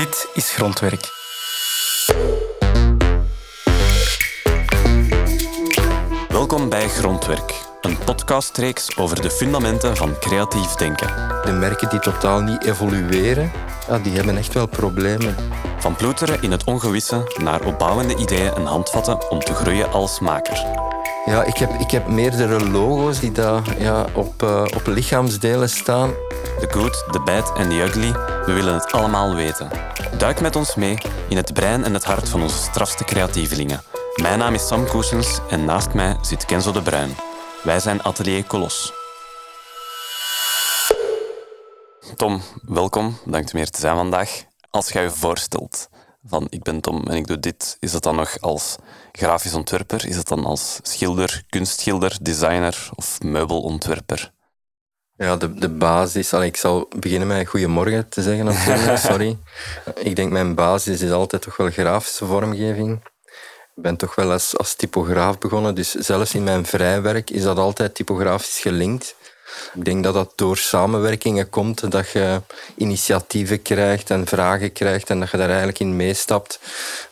Dit is Grondwerk. Welkom bij Grondwerk, een podcastreeks over de fundamenten van creatief denken. De merken die totaal niet evolueren, ja, die hebben echt wel problemen. Van ploeteren in het ongewisse naar opbouwende ideeën en handvatten om te groeien als maker. Ja, ik heb, ik heb meerdere logo's die daar ja, op, uh, op lichaamsdelen staan. The good, the bad en the ugly, we willen het allemaal weten. Duik met ons mee in het brein en het hart van onze strafste creatievelingen. Mijn naam is Sam Koesens en naast mij zit Kenzo de Bruin. Wij zijn Atelier Colos. Tom, welkom. Bedankt om hier te zijn vandaag. Als jij je voorstelt van ik ben Tom en ik doe dit, is het dan nog als grafisch ontwerper? Is het dan als schilder, kunstschilder, designer of meubelontwerper? Ja, de, de basis. Allee, ik zal beginnen met goedemorgen te zeggen natuurlijk, sorry. ik denk mijn basis is altijd toch wel grafische vormgeving. Ik ben toch wel als, als typograaf begonnen, dus zelfs in mijn vrijwerk is dat altijd typografisch gelinkt. Ik denk dat dat door samenwerkingen komt, dat je initiatieven krijgt en vragen krijgt en dat je daar eigenlijk in meestapt.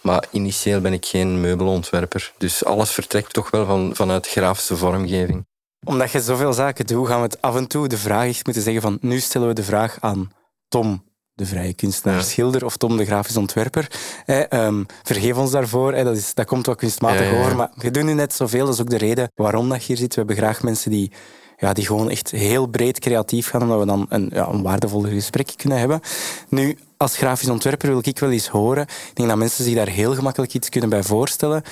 Maar initieel ben ik geen meubelontwerper. Dus alles vertrekt toch wel van, vanuit grafische vormgeving. Omdat je zoveel zaken doet, gaan we het af en toe de vraag echt moeten zeggen van nu stellen we de vraag aan Tom de vrije kunstenaar, schilder of Tom de grafisch ontwerper. Ehm, vergeef ons daarvoor, dat, is, dat komt wat kunstmatig over, maar je doet nu net zoveel. Dat is ook de reden waarom dat je hier zit. We hebben graag mensen die ja, die gewoon echt heel breed creatief gaan, omdat we dan een, ja, een gesprek kunnen hebben. Nu, als grafisch ontwerper wil ik wel eens horen, ik denk dat mensen zich daar heel gemakkelijk iets kunnen bij voorstellen.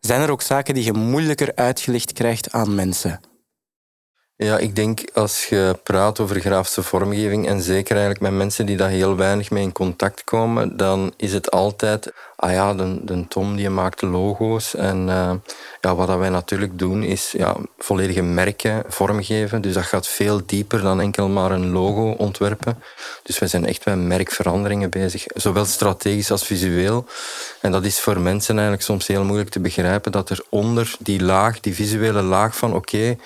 Zijn er ook zaken die je moeilijker uitgelegd krijgt aan mensen? Ja, ik denk als je praat over grafische vormgeving en zeker eigenlijk met mensen die daar heel weinig mee in contact komen, dan is het altijd, ah ja, de, de Tom die maakt logo's en uh, ja, wat dat wij natuurlijk doen is ja, volledige merken vormgeven. Dus dat gaat veel dieper dan enkel maar een logo ontwerpen. Dus wij zijn echt met merkveranderingen bezig, zowel strategisch als visueel. En dat is voor mensen eigenlijk soms heel moeilijk te begrijpen dat er onder die laag, die visuele laag van oké,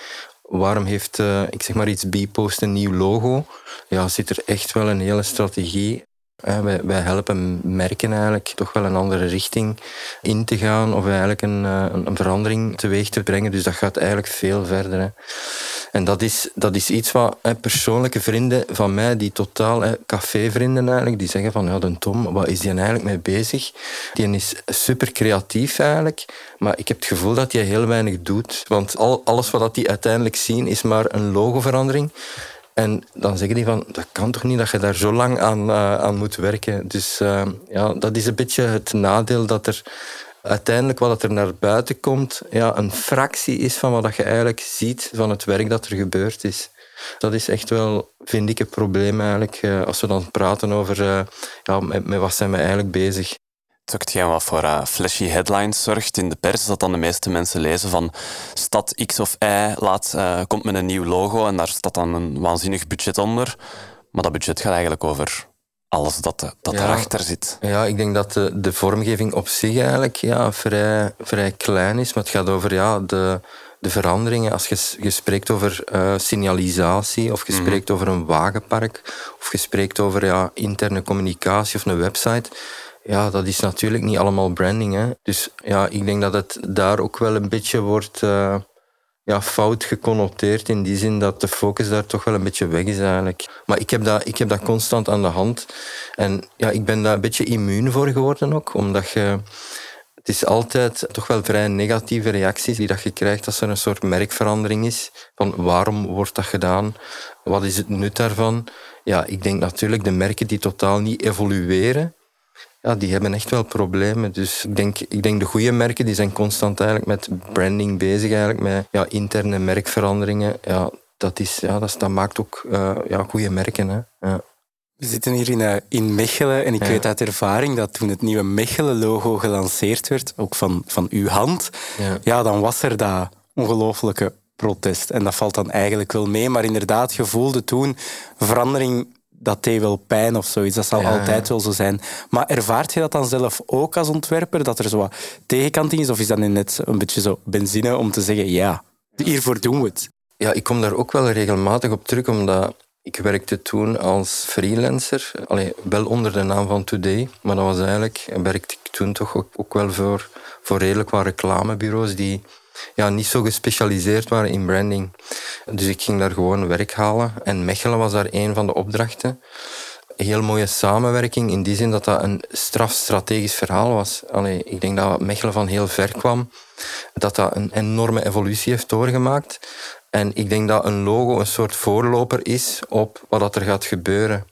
waarom heeft, uh, ik zeg maar iets, Bpost een nieuw logo? Ja, zit er echt wel een hele strategie. Wij, helpen merken eigenlijk toch wel een andere richting in te gaan of eigenlijk een, uh, een verandering teweeg te brengen. Dus dat gaat eigenlijk veel verder. Hè. En dat is, dat is iets wat persoonlijke vrienden van mij, die totaal, cafévrienden eigenlijk, die zeggen van ja, de Tom, wat is die eigenlijk mee bezig? Die is super creatief eigenlijk, maar ik heb het gevoel dat hij heel weinig doet. Want al, alles wat die uiteindelijk zien is maar een logoverandering. En dan zeggen die van, dat kan toch niet dat je daar zo lang aan, uh, aan moet werken. Dus uh, ja, dat is een beetje het nadeel dat er uiteindelijk wat er naar buiten komt, ja, een fractie is van wat je eigenlijk ziet van het werk dat er gebeurd is. Dat is echt wel, vind ik, een probleem eigenlijk, eh, als we dan praten over ja, met, met, wat zijn we eigenlijk bezig. Is ook hetgeen wat voor uh, flashy headlines zorgt in de pers, dat dan de meeste mensen lezen van stad X of Y laat, komt met een nieuw logo en daar staat dan een waanzinnig budget onder. Maar dat budget gaat eigenlijk over alles dat, dat ja, erachter zit. Ja, ik denk dat de, de vormgeving op zich eigenlijk ja, vrij, vrij klein is. Maar het gaat over ja, de, de veranderingen. Als je, je spreekt over uh, signalisatie, of je mhm. spreekt over een wagenpark, of je spreekt over ja, interne communicatie of een website. Ja, dat is natuurlijk niet allemaal branding. Hè. Dus ja, ik denk dat het daar ook wel een beetje wordt... Uh, ja, fout geconnoteerd in die zin dat de focus daar toch wel een beetje weg is eigenlijk. Maar ik heb dat, ik heb dat constant aan de hand. En ja, ik ben daar een beetje immuun voor geworden ook, omdat je... Het is altijd toch wel vrij negatieve reacties die dat je krijgt als er een soort merkverandering is. Van waarom wordt dat gedaan? Wat is het nut daarvan? Ja, ik denk natuurlijk de merken die totaal niet evolueren, ja, die hebben echt wel problemen. Dus ik denk, ik denk de goede merken die zijn constant eigenlijk met branding bezig, eigenlijk met ja, interne merkveranderingen. Ja, dat, is, ja, dat, dat maakt ook uh, ja, goede merken. Hè. Ja. We zitten hier in, uh, in Mechelen en ik weet uit ervaring dat toen het nieuwe Mechelen-logo gelanceerd werd, ook van, van uw hand, ja. ja dan was er dat ongelooflijke protest. En dat valt dan eigenlijk wel mee. Maar inderdaad, je voelde toen verandering dat deed wel pijn of zoiets. Dat zal altijd wel zo zijn. Maar ervaart je dat dan zelf ook als ontwerper? Dat er zo wat tegenkant is? Of is dat net een beetje zo benzine om te zeggen, ja, hiervoor doen we het? Ja, ik kom daar ook wel regelmatig op terug, omdat Ik werkte toen als freelancer, Allee, wel onder de naam van Today, maar dat was eigenlijk, werkte ik toen toch ook, ook wel voor, voor redelijk wat reclamebureaus die ja, niet zo gespecialiseerd waren in branding. Dus ik ging daar gewoon werk halen en Mechelen was daar een van de opdrachten heel mooie samenwerking in die zin dat dat een strafstrategisch verhaal was. Allee, ik denk dat Mechelen van heel ver kwam, dat dat een enorme evolutie heeft doorgemaakt. En ik denk dat een logo een soort voorloper is op wat er gaat gebeuren.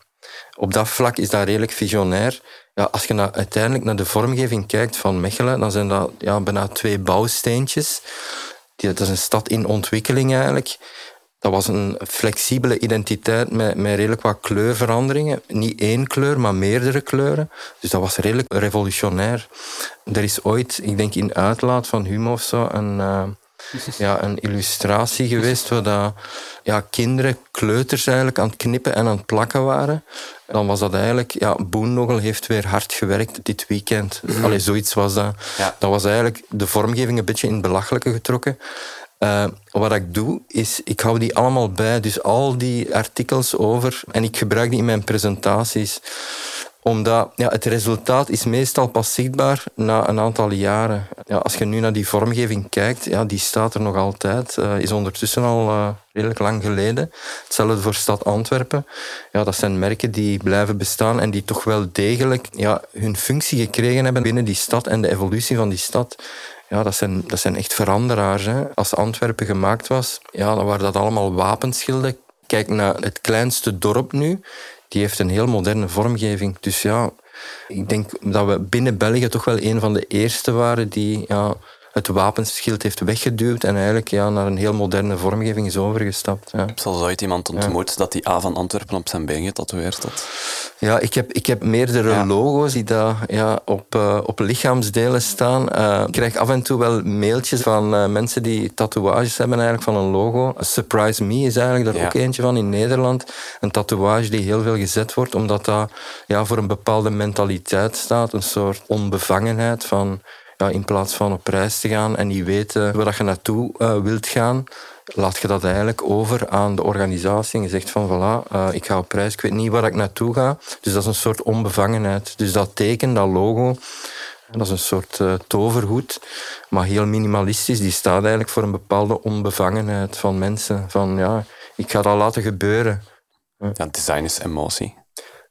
Op dat vlak is dat redelijk visionair. Ja, als je uiteindelijk naar de vormgeving kijkt van Mechelen, dan zijn dat ja, bijna twee bouwsteentjes. Dat is een stad in ontwikkeling eigenlijk. Dat was een flexibele identiteit met, met redelijk wat kleurveranderingen. Niet één kleur, maar meerdere kleuren. Dus dat was redelijk revolutionair. Er is ooit, ik denk in Uitlaat van Humo of zo, een, uh, ja, een illustratie geweest waar dat, ja, kinderen, kleuters eigenlijk, aan het knippen en aan het plakken waren. Dan was dat eigenlijk, ja, Boondoggle heeft weer hard gewerkt dit weekend. Mm. Allee, zoiets was dat. Ja. Dat was eigenlijk de vormgeving een beetje in het belachelijke getrokken. Uh, wat ik doe, is ik hou die allemaal bij. Dus al die artikels over. En ik gebruik die in mijn presentaties. Omdat ja, het resultaat is meestal pas zichtbaar na een aantal jaren. Ja, als je nu naar die vormgeving kijkt, ja, die staat er nog altijd. Uh, is ondertussen al uh, redelijk lang geleden. Hetzelfde voor Stad Antwerpen. Ja, dat zijn merken die blijven bestaan en die toch wel degelijk ja, hun functie gekregen hebben binnen die stad en de evolutie van die stad ja, dat, zijn, dat zijn echt veranderaars. Als Antwerpen gemaakt was, ja, dan waren dat allemaal wapenschilden. Kijk naar het kleinste dorp nu. Die heeft een heel moderne vormgeving. Dus ja, ik denk dat we binnen België toch wel een van de eerste waren die ja, het wapenschild heeft weggeduwd en eigenlijk ja, naar een heel moderne vormgeving is overgestapt. Ja. Al ooit iemand ontmoet dat die A van Antwerpen op zijn been getatoeëerd had? Ja, ik heb, ik heb meerdere logo's die daar ja, op, uh, op lichaamsdelen staan. Uh, ik krijg af en toe wel mailtjes van uh, mensen die tatoeages hebben eigenlijk van een logo. Surprise Me is eigenlijk daar ook eentje van in Nederland. Een tatoeage die heel veel gezet wordt, omdat dat ja, voor een bepaalde mentaliteit staat. Een soort onbevangenheid van ja, in plaats van op reis te gaan en niet weten waar je naartoe uh, wilt gaan, laat je dat eigenlijk over aan de organisatie. En je zegt van voilà, uh, ik ga op reis, ik weet niet waar ik naartoe ga. Dus dat is een soort onbevangenheid. Dus dat teken, dat logo, dat is een soort uh, toverhoed, maar heel minimalistisch. Die staat eigenlijk voor een bepaalde onbevangenheid van mensen. Van ja, ik ga dat laten gebeuren. Ja, design is emotie.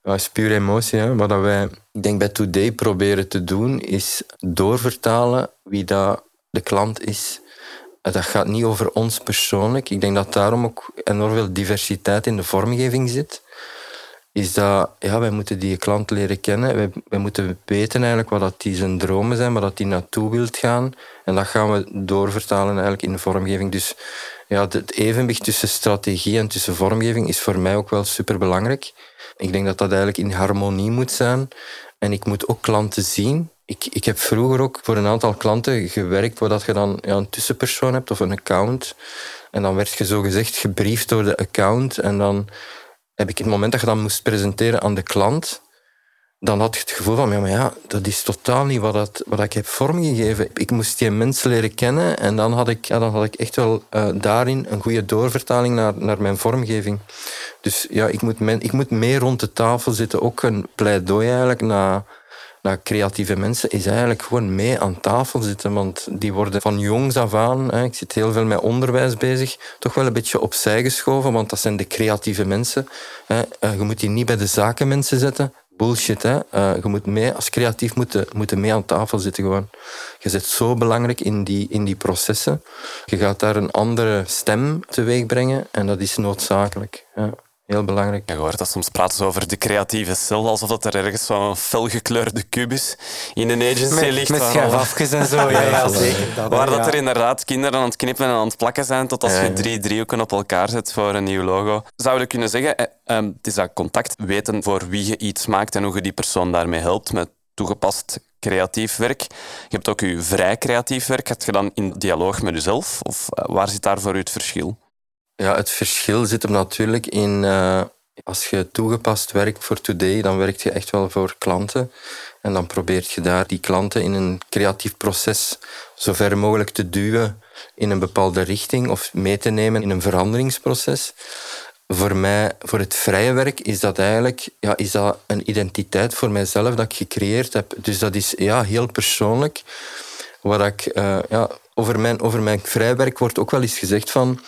Ja, is puur emotie. Hè. Wat wij, ik denk, bij Today proberen te doen, is doorvertalen wie dat de klant is. Dat gaat niet over ons persoonlijk. Ik denk dat daarom ook enorm veel diversiteit in de vormgeving zit. Is dat ja, wij moeten die klant leren kennen. Wij, wij moeten weten eigenlijk wat dat die zijn dromen zijn, waar dat die naartoe wilt gaan. En dat gaan we doorvertalen eigenlijk in de vormgeving. Dus ja, het evenwicht tussen strategie en tussen vormgeving is voor mij ook wel superbelangrijk. Ik denk dat dat eigenlijk in harmonie moet zijn. En ik moet ook klanten zien. Ik, ik heb vroeger ook voor een aantal klanten gewerkt waar dat je dan ja, een tussenpersoon hebt of een account. En dan werd je zo gezegd gebriefd door de account. En dan heb ik het moment dat je dan moest presenteren aan de klant, dan had je het gevoel van, ja, maar ja, dat is totaal niet wat, dat, wat ik heb vormgegeven. Ik moest die mensen leren kennen en dan had ik, dan had ik echt wel uh, daarin een goede doorvertaling naar, naar mijn vormgeving. Dus ja, ik moet, men, ik moet meer rond de tafel zitten. Ook een pleidooi eigenlijk naar, naar creatieve mensen is eigenlijk gewoon mee aan tafel zitten. Want die worden van jongs af aan, hè, ik zit heel veel met onderwijs bezig, toch wel een beetje opzij geschoven, want dat zijn de creatieve mensen. Hè. Eh, je moet die niet bij de zakenmensen zetten bullshit. Hè. Uh, je moet mee, als creatief moeten, moeten mee aan tafel zitten gewoon. Je zit zo belangrijk in die, in die processen. Je gaat daar een andere stem teweeg brengen en dat is noodzakelijk. Ja. Heel belangrijk. Ja, je hoort dat soms praten over de creatieve cel, alsof dat er ergens zo'n felgekleurde kubus in een agency met, ligt. Met schuifafjes en zo, ja, ja zeker. Dat, waar dat er inderdaad kinderen aan het knippen en aan het plakken zijn, tot als je drie driehoeken op elkaar zet voor een nieuw logo. Zouden we kunnen zeggen, eh, um, het is dat contact, weten voor wie je iets maakt en hoe je die persoon daarmee helpt met toegepast creatief werk. Je hebt ook je vrij creatief werk. Heb je dan in dialoog met jezelf? Of uh, waar zit daar voor u het verschil? Ja, het verschil zit hem natuurlijk in... Uh, als je toegepast werkt voor Today, dan werk je echt wel voor klanten. En dan probeert je daar die klanten in een creatief proces zo ver mogelijk te duwen in een bepaalde richting of mee te nemen in een veranderingsproces. voor mij, voor het vrije werk, is dat eigenlijk ja, is dat een identiteit voor mijzelf dat ik gecreëerd heb. Dus dat is ja, heel persoonlijk. Waar ik, uh, ja, over, mijn, over mijn vrije werk wordt ook wel eens gezegd van...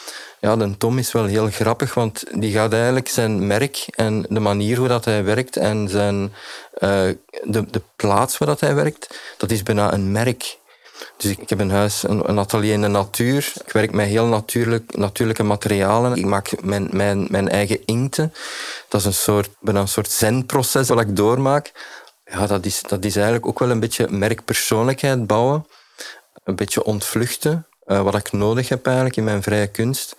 Ja, de Tom is wel heel grappig, want die gaat eigenlijk zijn merk en de manier hoe dat hij werkt en zijn, uh, de, de plaats waar dat hij werkt, dat is bijna een merk. Dus ik heb een huis, een, atelier in de natuur. Ik werk met heel natuurlijk, natuurlijke materialen. Ik maak mijn, mijn, mijn eigen inkten. Dat is een soort, bijna een soort zenproces wat ik doormaak. Ja, dat is, dat is eigenlijk ook wel een beetje merkpersoonlijkheid bouwen. Een beetje ontvluchten. Uh, wat ik nodig heb eigenlijk in mijn vrije kunst.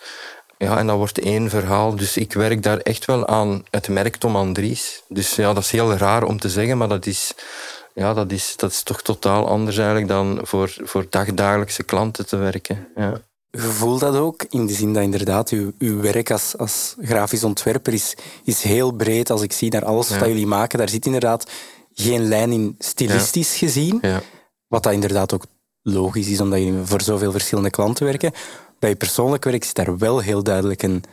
Ja, en dat wordt één verhaal. Dus ik werk daar echt wel aan het merk Tom Andries. Dus ja, dat is heel raar om te zeggen, maar dat is ja, dat is, dat is toch totaal anders eigenlijk dan voor, voor dagdagelijkse klanten te werken. Ja. Je voelt dat ook, in de zin dat inderdaad uw, uw werk als, als grafisch ontwerper is, is heel breed. Als ik zie naar alles wat jullie maken, daar zit inderdaad geen lijn in stilistisch gezien. Ja. Wat dat inderdaad ook logisch is, omdat jullie voor zoveel verschillende klanten werken. Bij je persoonlijk werk zit daar wel heel duidelijk een,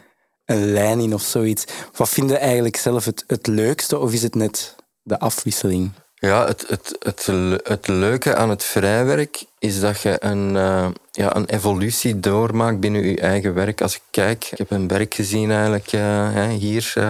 een lijn in of zoiets. Wat vind je eigenlijk zelf het, het leukste, of is het net de afwisseling? Ja, het, het, het, het leuke aan het vrijwerk is dat je een, uh, ja, een evolutie doormaakt binnen je eigen werk. Als ik kijk, ik heb een werk gezien eigenlijk uh, hier. Uh,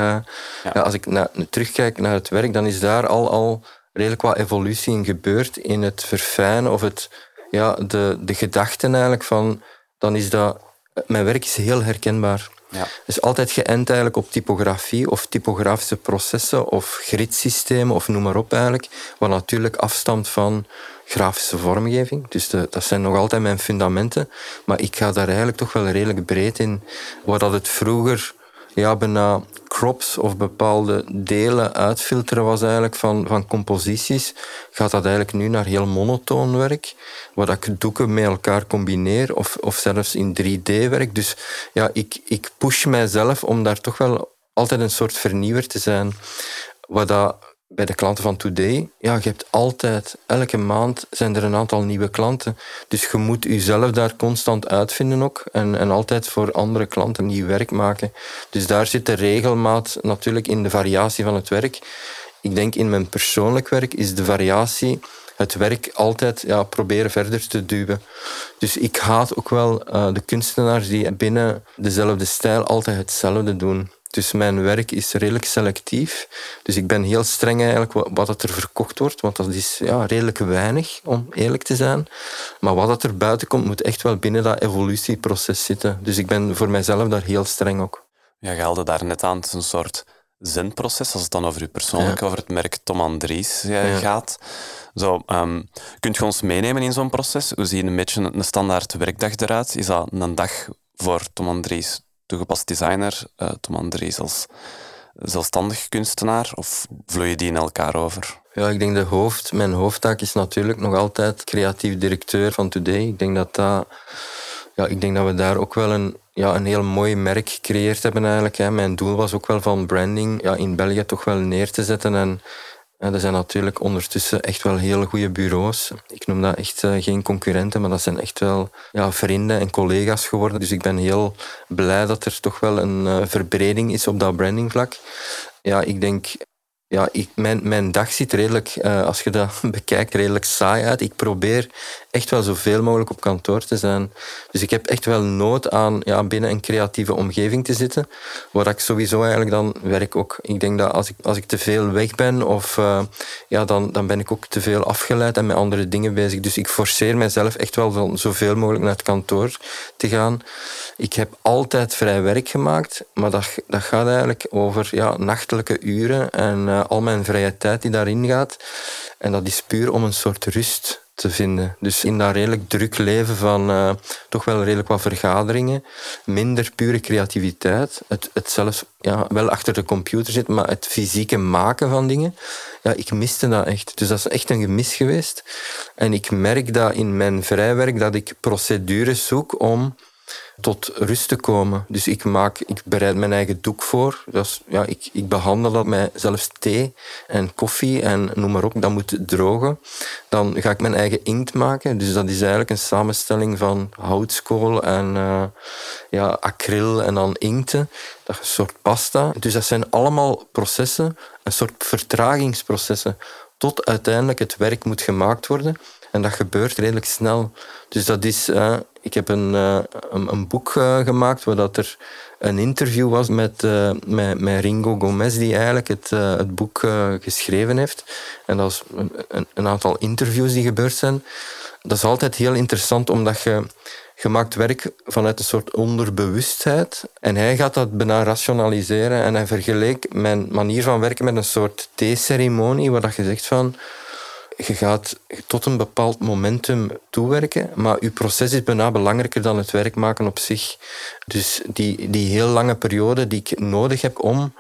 ja. als ik na, terugkijk naar het werk, dan is daar al, al redelijk wat evolutie in gebeurd in het verfijnen of het, ja, de, de gedachten eigenlijk van, dan is dat, mijn werk is heel herkenbaar. Ja. Dus altijd geënt eigenlijk op typografie of typografische processen of gridsystemen of noem maar op eigenlijk, wat natuurlijk afstamt van grafische vormgeving. Dus de, dat zijn nog altijd mijn fundamenten, maar ik ga daar eigenlijk toch wel redelijk breed in. Waar dat het vroeger ja, bijna crops of bepaalde delen uitfilteren was eigenlijk van, van composities, gaat dat eigenlijk nu naar heel monotoon werk, waar ik doeken met elkaar combineer of, of zelfs in 3D werk. Dus ja, ik, ik push mijzelf om daar toch wel altijd een soort vernieuwer te zijn. Wat dat bij de klanten van Today, ja, je hebt altijd, elke maand zijn er een aantal nieuwe klanten. Dus je moet jezelf daar constant uitvinden ook en, en altijd voor andere klanten nieuw werk maken. Dus daar zit de regelmaat natuurlijk in de variatie van het werk. Ik denk in mijn persoonlijk werk is de variatie het werk altijd ja, proberen verder te duwen. Dus ik haat ook wel uh, de kunstenaars die binnen dezelfde stijl altijd hetzelfde doen. Dus mijn werk is redelijk selectief. Dus ik ben heel streng eigenlijk wat het er verkocht wordt, want dat is ja, redelijk weinig, om eerlijk te zijn. Maar wat het er buiten komt, moet echt wel binnen dat evolutieproces zitten. Dus ik ben voor mijzelf daar heel streng ook. Ja, je haalde daar net aan, het is een soort zenproces, als het dan over je persoonlijk, over het merk Tom Andries eh, gaat. Zo, um, kunt je ons meenemen in zo'n proces? Hoe ziet een beetje een standaard werkdag eruit? Is dat een dag voor Tom Andries toegepast designer, uh, Tom als zelfstandig kunstenaar, of vloeien die in elkaar over? Ja, ik denk de hoofd, mijn hoofdtaak is natuurlijk nog altijd creatief directeur van Today. Ik denk dat, dat, ja, ik denk dat we daar ook wel een, ja, een heel mooi merk gecreëerd hebben eigenlijk. Hè. Mijn doel was ook wel van branding ja, in België toch wel neer te zetten en er zijn natuurlijk ondertussen echt wel hele goede bureaus. Ik noem dat echt eh, geen concurrenten, maar dat zijn echt wel ja, vrienden en collega's geworden. Dus ik ben heel blij dat er toch wel een uh, verbreding is op dat brandingvlak. Ja, ik denk ja, ik, mijn, mijn dag ziet redelijk, uh, als je dat bekijkt, redelijk saai uit. Ik probeer echt wel zoveel mogelijk op kantoor te zijn. Dus ik heb echt wel nood aan ja, binnen een creatieve omgeving te zitten, waar ik sowieso eigenlijk dan werk ook. Ik denk dat als ik, als ik te veel weg ben, of, uh, ja, dan, dan ben ik ook te veel afgeleid en met andere dingen bezig. Dus ik forceer mezelf echt wel van zoveel mogelijk naar het kantoor te gaan. Ik heb altijd vrij werk gemaakt, maar dat, dat gaat eigenlijk over ja, nachtelijke uren en uh, al mijn vrije tijd die daarin gaat. En dat is puur om een soort rust te vinden. Dus in dat redelijk druk leven van uh, toch wel redelijk wat vergaderingen, minder pure creativiteit, het, het zelfs ja, wel achter de computer zit, maar het fysieke maken van dingen, ja, ik miste dat echt. Dus dat is echt een gemis geweest. En ik merk dat in mijn vrijwerk dat ik procedures zoek om tot rust te komen. Dus ik, maak, ik bereid mijn eigen doek voor. Ja, ik, ik behandel dat met zelfs thee en koffie en noem maar op. Dat moet drogen. Dan ga ik mijn eigen inkt maken. Dus dat is eigenlijk een samenstelling van houtskool en uh, ja, acryl en dan inkten. Dat is een soort pasta. Dus dat zijn allemaal processen, een soort vertragingsprocessen, tot uiteindelijk het werk moet gemaakt worden. En dat gebeurt redelijk snel. Dus dat is, ik heb een, uh, een, een, boek uh, gemaakt waar dat er een interview was met, met, met, Ringo Gomez, die eigenlijk het, het boek geschreven heeft. En dat is een, een, aantal interviews die gebeurd zijn. Dat is altijd heel interessant, omdat je, je maakt werk vanuit een soort onderbewustheid. En hij gaat dat bijna rationaliseren. En hij vergeleek mijn manier van werken met een soort theeceremonie, waar dat je zegt van je gaat tot een bepaald momentum toewerken, maar je proces is bijna belangrijker dan het werk maken op zich. Dus die, die heel lange periode die ik nodig heb om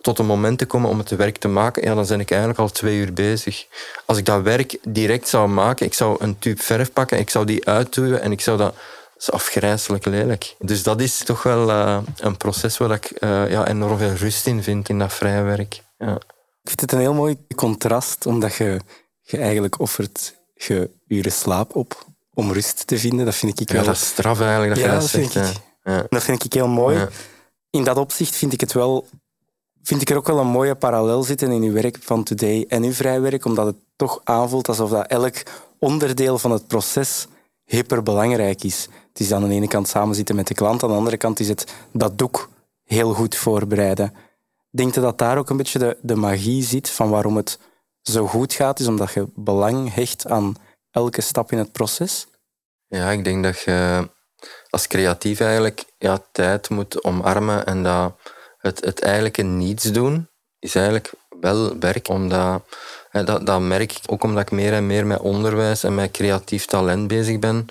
tot een moment te komen om het werk te maken, ja, dan ben ik eigenlijk al twee uur bezig. Als ik dat werk direct zou maken, ik zou een tube verf pakken, ik zou die uitduwen en ik zou dat... Dat is afgrijzelijk lelijk. Dus dat is toch wel uh, een proces waar ik uh, ja, enorm veel rust in vind, in dat vrije werk. Ja. Ik vind het een heel mooi contrast, omdat je je eigenlijk offert je uren slaap op om rust te vinden. Dat vind ik wel... Ja, dat is straf eigenlijk dat ja, dat, vind ik, ja. Dat vind ik heel mooi. In dat opzicht vind ik het wel... Vind ik er ook wel een mooie parallel zitten in uw werk van Today en uw vrijwerk, omdat het toch aanvoelt alsof dat elk onderdeel van het proces hyperbelangrijk is. Het is aan de ene kant samenzitten met de klant, aan de andere kant is het dat doek heel goed voorbereiden. Denk je dat daar ook een beetje de, de magie zit van waarom het zo goed gaat, is omdat je belang hecht aan elke stap in het proces? Ja, ik denk dat je als creatief eigenlijk ja, tijd moet omarmen en dat het, het eigenlijke niets doen is eigenlijk wel werk. Omdat, dat, dat merk ik ook omdat ik meer en meer met onderwijs en met creatief talent bezig ben.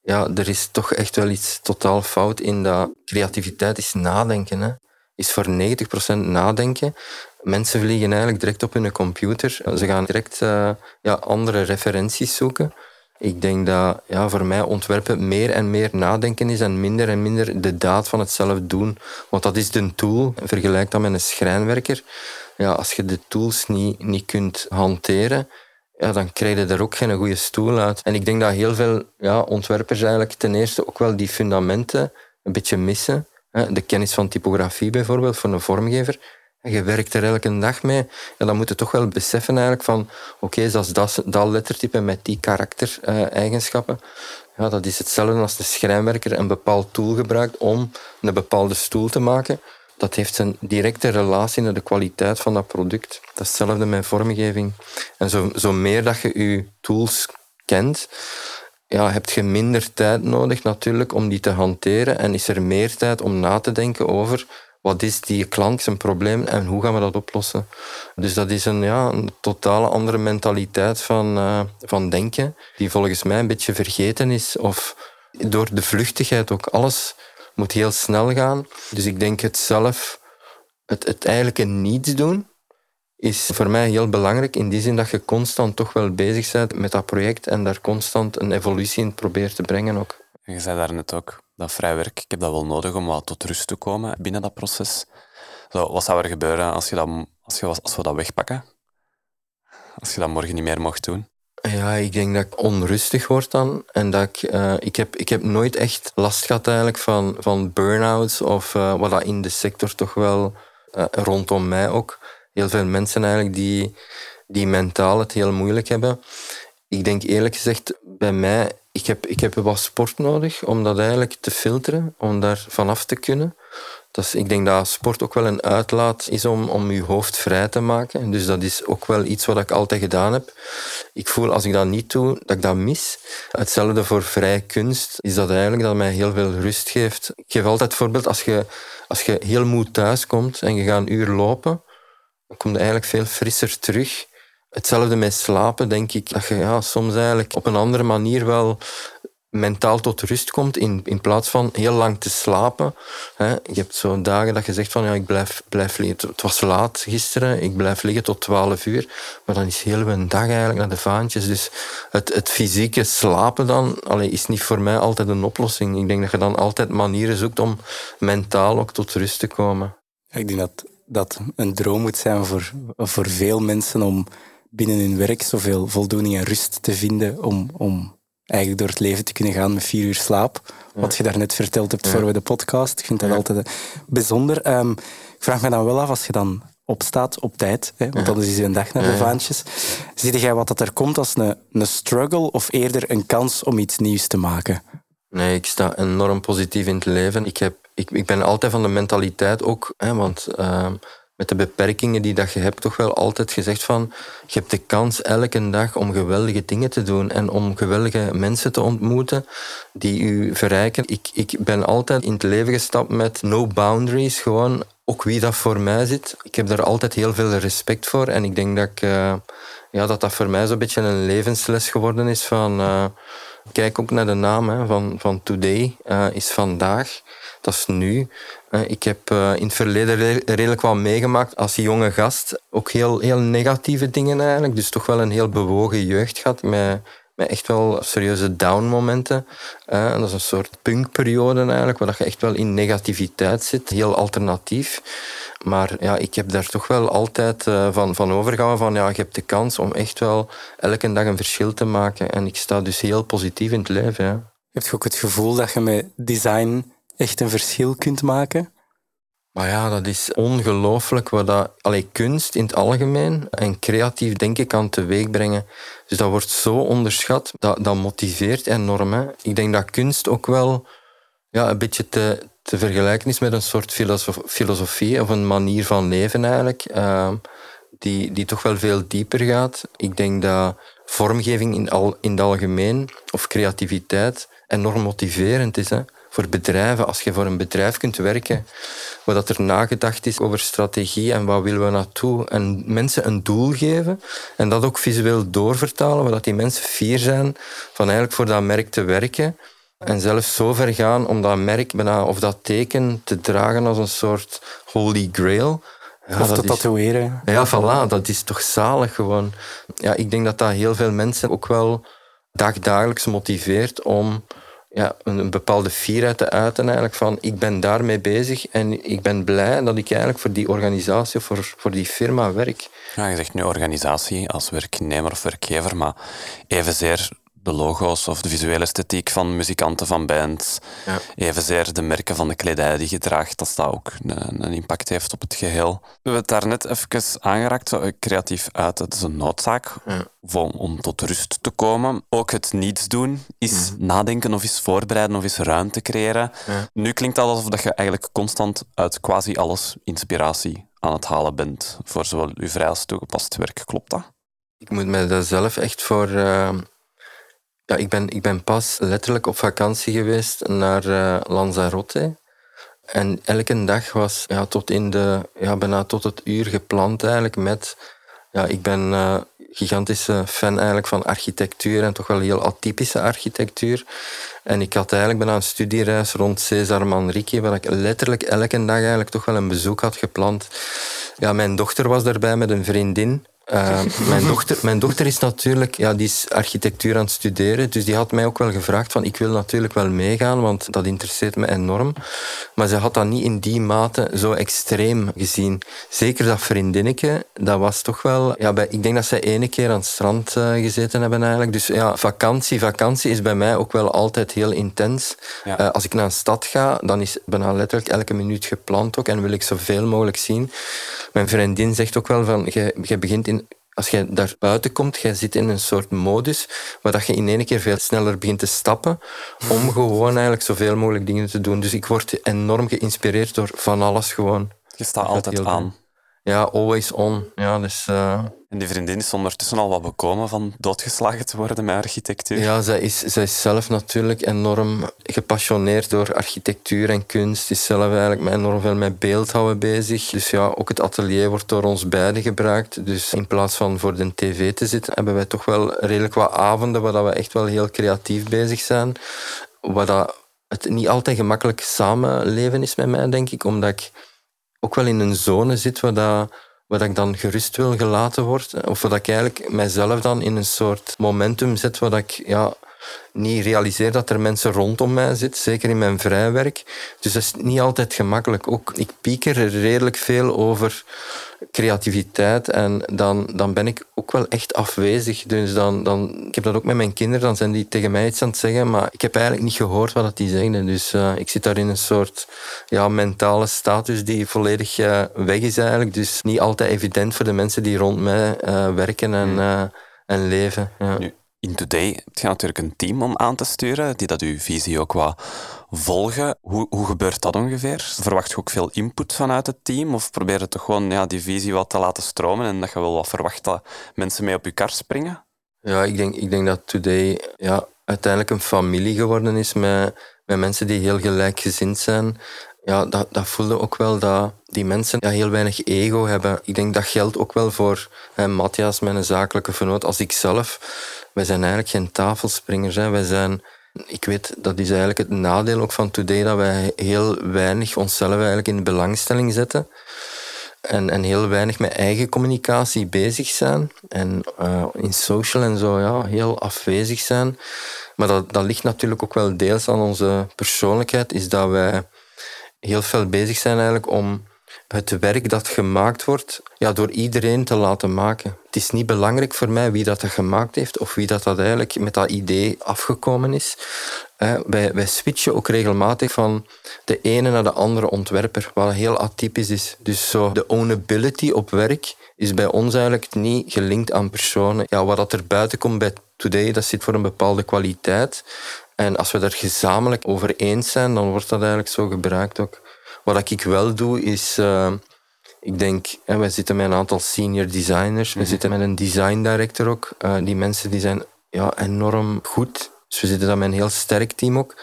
Ja, er is toch echt wel iets totaal fout in dat creativiteit is nadenken. Hè. Is voor 90% nadenken. Mensen vliegen eigenlijk direct op hun computer. Ze gaan direct uh, ja, andere referenties zoeken. Ik denk dat ja, voor mij ontwerpen meer en meer nadenken is en minder en minder de daad van het zelf doen. Want dat is de tool. Vergelijk dat met een schrijnwerker. Ja, als je de tools niet, niet kunt hanteren, ja, dan krijg je er ook geen goede stoel uit. En ik denk dat heel veel ja, ontwerpers eigenlijk ten eerste ook wel die fundamenten een beetje missen. De kennis van typografie bijvoorbeeld, voor een vormgever je werkt er elke dag mee, en dan moet je toch wel beseffen eigenlijk van oké, okay, dat dat, dat lettertype met die karaktereigenschappen. Ja, dat is hetzelfde als de schrijnwerker een bepaald tool gebruikt om een bepaalde stoel te maken. Dat heeft een directe relatie naar de kwaliteit van dat product. Dat is hetzelfde met vormgeving. En zo, zo meer dat je je tools kent, ja, heb je minder tijd nodig natuurlijk om die te hanteren en is er meer tijd om na te denken over wat is die klant zijn probleem en hoe gaan we dat oplossen? Dus dat is een, ja, een totale andere mentaliteit van, uh, van denken, die volgens mij een beetje vergeten is. Of door de vluchtigheid ook. Alles moet heel snel gaan. Dus ik denk het zelf, het, het eigenlijke niets doen, is voor mij heel belangrijk. In die zin dat je constant toch wel bezig bent met dat project en daar constant een evolutie in probeert te brengen ook. Je zei daar net ook, dat vrijwerk, ik heb dat wel nodig om wat tot rust te komen binnen dat proces. Zo, wat zou er gebeuren als, je dat, als, je, als we dat wegpakken? Als je dat morgen niet meer mocht doen? Ja, ik denk dat ik onrustig word dan. En dat ik, uh, ik, heb, ik heb nooit echt last gehad eigenlijk van, van burn-outs of uh, wat dat in de sector toch wel uh, rondom mij ook. Heel veel mensen eigenlijk die, die mentaal het heel moeilijk hebben. Ik denk eerlijk gezegd, bij mij ik heb, ik heb wat sport nodig om dat eigenlijk te filteren, om daar vanaf te kunnen. Dus ik denk dat sport ook wel een uitlaat is om, om je hoofd vrij te maken. Dus dat is ook wel iets wat ik altijd gedaan heb. Ik voel als ik dat niet doe, dat ik dat mis. Hetzelfde voor vrije kunst is dat eigenlijk dat mij heel veel rust geeft. Ik geef altijd het voorbeeld, als je, als je heel moe thuis komt en je gaat een uur lopen, dan kom je eigenlijk veel frisser terug. Hetzelfde met slapen, denk ik. Dat je ja, soms eigenlijk op een andere manier wel mentaal tot rust komt in, in plaats van heel lang te slapen. Hè. Je hebt zo'n dagen dat je zegt van ja, ik blijf, blijf liggen. Het was laat gisteren, ik blijf liggen tot 12 uur. Maar dan is heel een dag eigenlijk naar de vaantjes. Dus het, het fysieke slapen dan allee, is niet voor mij altijd een oplossing. Ik denk dat je dan altijd manieren zoekt om mentaal ook tot rust te komen. Ik denk dat dat een droom moet zijn voor, voor veel mensen om binnen hun werk zoveel voldoening en rust te vinden om, om eigenlijk door het leven te kunnen gaan met vier uur slaap. Wat je daarnet verteld hebt voor we de podcast. Ik vind dat altijd eh, bijzonder. Um, ik vraag me dan wel af, als je dan opstaat op tijd, hè, want dan is een dag naar de vaantjes. Zie jij wat dat er komt als een, een struggle of eerder een kans om iets nieuws te maken? Nee, ik sta enorm positief in het leven. Ik, heb, ik, ik ben altijd van de mentaliteit ook, hè, want uh, met de beperkingen die dat je hebt, toch wel altijd gezegd van je hebt de kans elke dag om geweldige dingen te doen en om geweldige mensen te ontmoeten die u verrijken. Ik, ik ben altijd in het leven gestapt met no boundaries, gewoon ook wie dat voor mij zit. Ik heb daar altijd heel veel respect voor en ik denk dat ik, uh, ja, dat, dat voor mij zo'n beetje een levensles geworden is van... Uh, kijk ook naar de naam hè, van, van Today, uh, is vandaag. Dat is nu. Ik heb eh, in het verleden redelijk wat meegemaakt als jonge gast. Ook heel, heel negatieve dingen eigenlijk. Dus toch wel een heel bewogen jeugd gehad. Met, met echt wel serieuze down-momenten. Dat is een soort punkperiode eigenlijk, waar je echt wel in negativiteit zit. Heel alternatief. Maar ja, ik heb daar toch wel altijd van, van overgehouden van ja, je hebt de kans om echt wel elke dag een verschil te maken. En ik sta dus heel positief in het leven. Ja. Heb je ook het gevoel dat je met design echt een verschil kunt maken? Maar ja, dat is ongelooflijk wat dat, allee, kunst in het algemeen en creatief denk ik kan teweeg brengen. Dus dat wordt zo onderschat, dat, dat motiveert enorm. Hè. Ik denk dat kunst ook wel ja, een beetje te, te vergelijken is met een soort filosofie of een manier van leven eigenlijk, uh, die, die toch wel veel dieper gaat. Ik denk dat vormgeving in, al, in het algemeen of creativiteit enorm motiverend is. Hè voor bedrijven. Als je voor een bedrijf kunt werken, waar dat er nagedacht is over strategie en wat willen we naartoe. En mensen een doel geven en dat ook visueel doorvertalen, waar dat die mensen fier zijn van eigenlijk voor dat merk te werken. En zelfs zo ver gaan om dat merk bijna, of dat teken te dragen als een soort holy grail. Ja, of te tatoeëren. Ja, voilà, dat is toch zalig gewoon. Ja, ik denk dat dat heel veel mensen ook wel dagdagelijks motiveert om ja, een bepaalde fierheid te uiten eigenlijk van ik ben daarmee bezig en ik ben blij dat ik eigenlijk voor die organisatie of voor, voor die firma werk. Ja, je zegt nu organisatie als werknemer of werkgever, maar evenzeer de logo's of de visuele esthetiek van muzikanten van bands. Ja. Evenzeer de merken van de kledij die je draagt, dat dat ook een, een, impact heeft op het geheel. We hebben het daarnet even aangeraakt, zo, creatief uit, het is een noodzaak om, om, tot rust te komen. Ook het niets doen is mhm. nadenken of is voorbereiden of is ruimte creëren. Nu klinkt dat alsof dat je eigenlijk constant uit quasi alles inspiratie aan het halen bent voor zowel je vrij als toegepast werk. Klopt dat? Ik moet me daar zelf echt voor... Uh ja, ik ben, ik ben pas letterlijk op vakantie geweest naar uh, Lanzarote. En elke dag was ja, tot in de, ja, bijna tot het uur gepland eigenlijk met... Ja, ik ben uh, gigantische fan eigenlijk van architectuur en toch wel heel atypische architectuur. En ik had eigenlijk bijna een studiereis rond Cesar Manrique, waar ik letterlijk elke dag eigenlijk toch wel een bezoek had gepland. Ja, mijn dochter was daarbij met een vriendin. Uh, mijn, dochter, mijn dochter is natuurlijk, ja, die is architectuur aan het studeren, dus die had mij ook wel gevraagd van ik wil natuurlijk wel meegaan, want dat interesseert me enorm. Maar ze had dat niet in die mate zo extreem gezien. Zeker dat vriendinnetje, dat was toch wel, ja, bij, ik denk dat zij ene keer aan het strand uh, gezeten hebben eigenlijk. Dus ja, vakantie, vakantie is bij mij ook wel altijd heel intens. Ja. Uh, als ik naar een stad ga, dan is bijna letterlijk elke minuut gepland ook en wil ik zoveel mogelijk zien. Mijn vriendin zegt ook wel van, je begint in als je daar buiten komt, je zit in een soort modus waar dat je in één keer veel sneller begint te stappen om gewoon eigenlijk zoveel mogelijk dingen te doen. Dus ik word enorm geïnspireerd door van alles gewoon. Je staat altijd aan. ja, always on. Ja, dus, uh... En die vriendin is ondertussen al wat bekomen van doodgeslagen te worden met architectuur? Ja, zij is, zij zelf natuurlijk enorm gepassioneerd door architectuur en kunst. Is zelf eigenlijk met enorm veel met beeldhouden bezig. Dus ja, ook het atelier wordt door ons beiden gebruikt. Dus in plaats van voor de tv te zitten, hebben wij toch wel redelijk wat avonden waar we echt wel heel creatief bezig zijn. Waar dat het niet altijd gemakkelijk samenleven is met mij, denk ik. Omdat ik ook wel in een zone zit waar, dat, dat ik dan gerust wil gelaten word. Of dat ik eigenlijk mijzelf dan in een soort momentum zet dat ik ja, niet realiseer dat er mensen rondom mij zitten, zeker in mijn vrijwerk. Dus dat is niet altijd gemakkelijk. Ook, ik pieker redelijk veel over creativiteit en dan, dan ben ik ook wel echt afwezig. Dus dan, dan, ik heb dat ook met mijn kinderen, dan zijn die tegen mij iets aan het zeggen, maar ik heb eigenlijk niet gehoord wat die zeggen. Dus uh, ik zit daar in een soort ja, mentale status die volledig uh, weg is eigenlijk. Dus niet altijd evident voor de mensen die rond mij uh, werken en, en leven. Ja. In Today heb je natuurlijk een team om aan te sturen, die dat uw visie ook wat volgen. Hoe, hoe gebeurt dat ongeveer? Verwacht je ook veel input vanuit het team? Of probeer je toch gewoon ja, die visie wat te laten stromen en dat je wel wat verwacht dat mensen mee op je kar springen? Ja, ik denk, ik denk dat Today ja, uiteindelijk een familie geworden is met, met mensen die heel gelijkgezind zijn. Ja, dat, dat voelde ook wel dat die mensen ja, heel weinig ego hebben. Ik denk dat geldt ook wel voor Matthias, mijn zakelijke vernoot, als ik zelf wij zijn eigenlijk geen tafelspringers. Hè. Wij zijn, ik weet, dat is eigenlijk het nadeel ook van Today, dat wij heel weinig onszelf eigenlijk in belangstelling zetten. En, en heel weinig met eigen communicatie bezig zijn. En uh, in social en zo ja, heel afwezig zijn. Maar dat, dat ligt natuurlijk ook wel deels aan onze persoonlijkheid, is dat wij heel veel bezig zijn eigenlijk om het werk dat gemaakt wordt ja, door iedereen te laten maken. Het is niet belangrijk voor mij wie dat, dat gemaakt heeft of wie dat, dat eigenlijk met dat idee afgekomen is. wij, wij switchen ook regelmatig van de ene naar de andere ontwerper, wat heel atypisch is. Dus zo de ownability op werk is bij ons eigenlijk niet gelinkt aan personen. Ja, wat dat er buiten komt bij Today, dat zit voor een bepaalde kwaliteit. En als we daar gezamenlijk over eens zijn, dan wordt dat eigenlijk zo gebruikt ook. Wat ik wel doe, is... Uh, ik denk, hè, wij zitten met een aantal senior designers. We mhm. zitten met een design director ook. Uh, die mensen die zijn ja, enorm goed. Dus we zitten dan met een heel sterk team ook.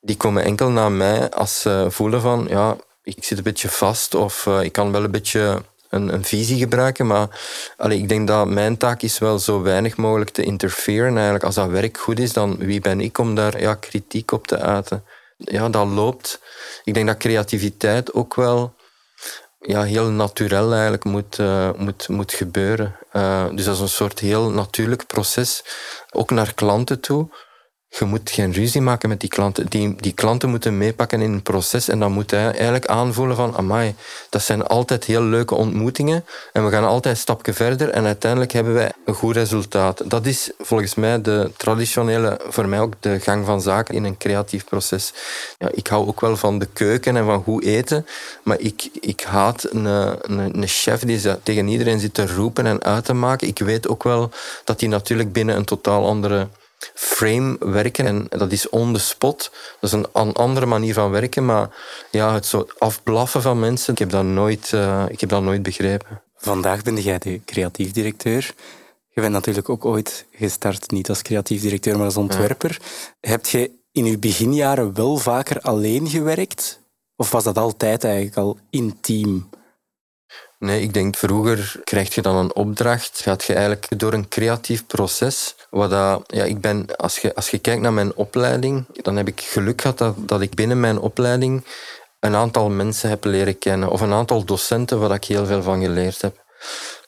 Die komen enkel naar mij als ze voelen van... Ja, ik zit een beetje vast of uh, ik kan wel een beetje een, een visie gebruiken. Maar allee, ik denk dat mijn taak is wel zo weinig mogelijk te interferen. Eigenlijk, als dat werk goed is, dan wie ben ik om daar ja, kritiek op te uiten? Ja, dat loopt ik denk dat creativiteit ook wel ja, heel natuurlijk eigenlijk moet, uh, moet, moet gebeuren. Uh, dus dat is een soort heel natuurlijk proces, ook naar klanten toe je moet geen ruzie maken met die klanten. Die, die klanten moeten meepakken in een proces en dan moet hij eigenlijk aanvoelen van amai, dat zijn altijd heel leuke ontmoetingen en we gaan altijd een stapje verder en uiteindelijk hebben wij een goed resultaat. Dat is volgens mij de traditionele, voor mij ook de gang van zaken in een creatief proces. Ja, ik hou ook wel van de keuken en van goed eten, maar ik, ik haat een, een, een chef die tegen iedereen zit te roepen en uit te maken. Ik weet ook wel dat hij natuurlijk binnen een totaal andere frame werken. En dat is on the spot. Dat is een andere manier van werken. Maar ja, het zo afblaffen van mensen, ik heb dat nooit, uh, ik heb dat nooit begrepen. Vandaag ben jij de creatief directeur. Je bent natuurlijk ook ooit gestart, niet als creatief directeur, maar als ontwerper. Heb je in je beginjaren wel vaker alleen gewerkt? Of was dat altijd eigenlijk al intiem? Nee, ik denk vroeger krijg je dan een opdracht, gaat je eigenlijk door een creatief proces. Wat ja, ik ben, als, je, als je kijkt naar mijn opleiding, dan heb ik geluk gehad dat, dat ik binnen mijn opleiding een aantal mensen heb leren kennen. Of een aantal docenten waar ik heel veel van geleerd heb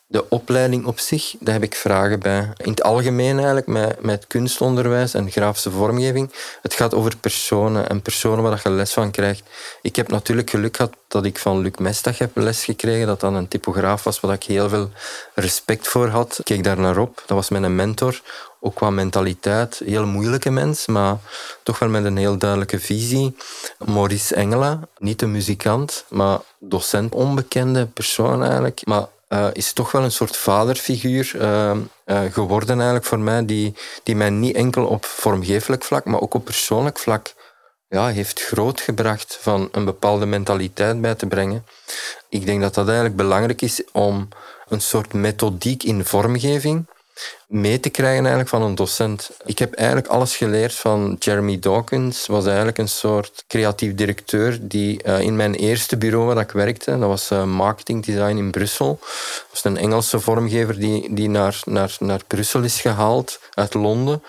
de opleiding op zich, daar heb ik vragen bij. In het algemeen eigenlijk, met, met kunstonderwijs en grafische vormgeving, het gaat over personen en personen waar je les van krijgt. Ik heb natuurlijk geluk gehad dat ik van Luc Mestag heb les gekregen, dat dan een typograaf was waar ik heel veel respect voor had. Ik keek daar naar op, dat was mijn mentor. Ook qua mentaliteit, heel moeilijke mens, maar toch wel met een heel duidelijke visie. Maurice Engela, niet een muzikant, maar docent, onbekende persoon eigenlijk. Maar uh, is toch wel een soort vaderfiguur uh, uh, geworden eigenlijk voor mij, die, die mij niet enkel op vormgevelijk vlak, maar ook op persoonlijk vlak ja, heeft grootgebracht van een bepaalde mentaliteit bij te brengen. Ik denk dat dat eigenlijk belangrijk is om een soort methodiek in vormgeving mee te krijgen eigenlijk van een docent. Ik heb eigenlijk alles geleerd van Jeremy Dawkins, was eigenlijk een soort creatief directeur die uh, in mijn eerste bureau waar ik werkte, dat was uh, marketing design in Brussel, dat was een Engelse vormgever die, die naar, naar, naar Brussel is gehaald uit Londen.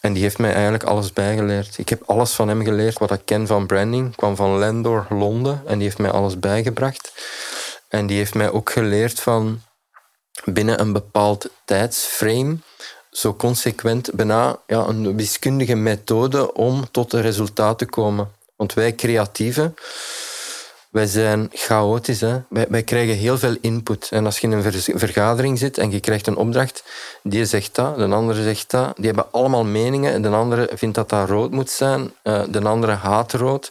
En die heeft mij eigenlijk alles bijgeleerd. Ik heb alles van hem geleerd wat ik ken van branding. Kwam van Landor, Londen, en die heeft mij alles bijgebracht. En die heeft mij ook geleerd van binnen een bepaald tijdsframe zo consequent bijna ja, een wiskundige methode om tot een resultaat te komen. Want wij creatieven, wij zijn chaotisch. Hè? Wij, wij, krijgen heel veel input. En als je in een vergadering zit en je krijgt een opdracht, die zegt dat, de andere zegt dat. Die hebben allemaal meningen. De andere vindt dat dat rood moet zijn, uh, de andere haat rood.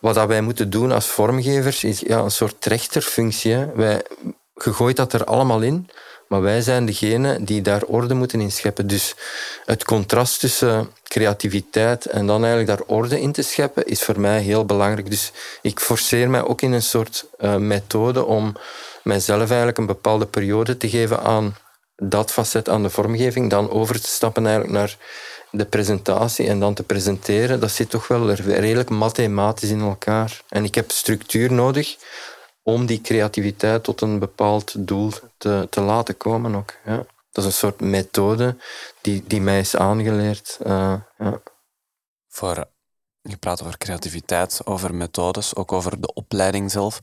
Wat dat wij moeten doen als vormgevers is ja, een soort trechterfunctie. Wij, je gooit dat er allemaal in, maar wij zijn degene die daar orde moeten in scheppen. Dus het contrast tussen creativiteit en dan eigenlijk daar orde in te scheppen, is voor mij heel belangrijk. Dus ik forceer mij ook in een soort uh, methode om mijzelf eigenlijk een bepaalde periode te geven aan dat facet aan de vormgeving, dan over te stappen eigenlijk naar de presentatie en dan te presenteren, dat zit toch wel redelijk mathematisch in elkaar. En ik heb structuur nodig om die creativiteit tot een bepaald doel te, te laten komen ook. Ja. Dat is een soort methode die, die mij is aangeleerd. Uh, ja. Voor, je praat over creativiteit, over methodes, ook over de opleiding zelf.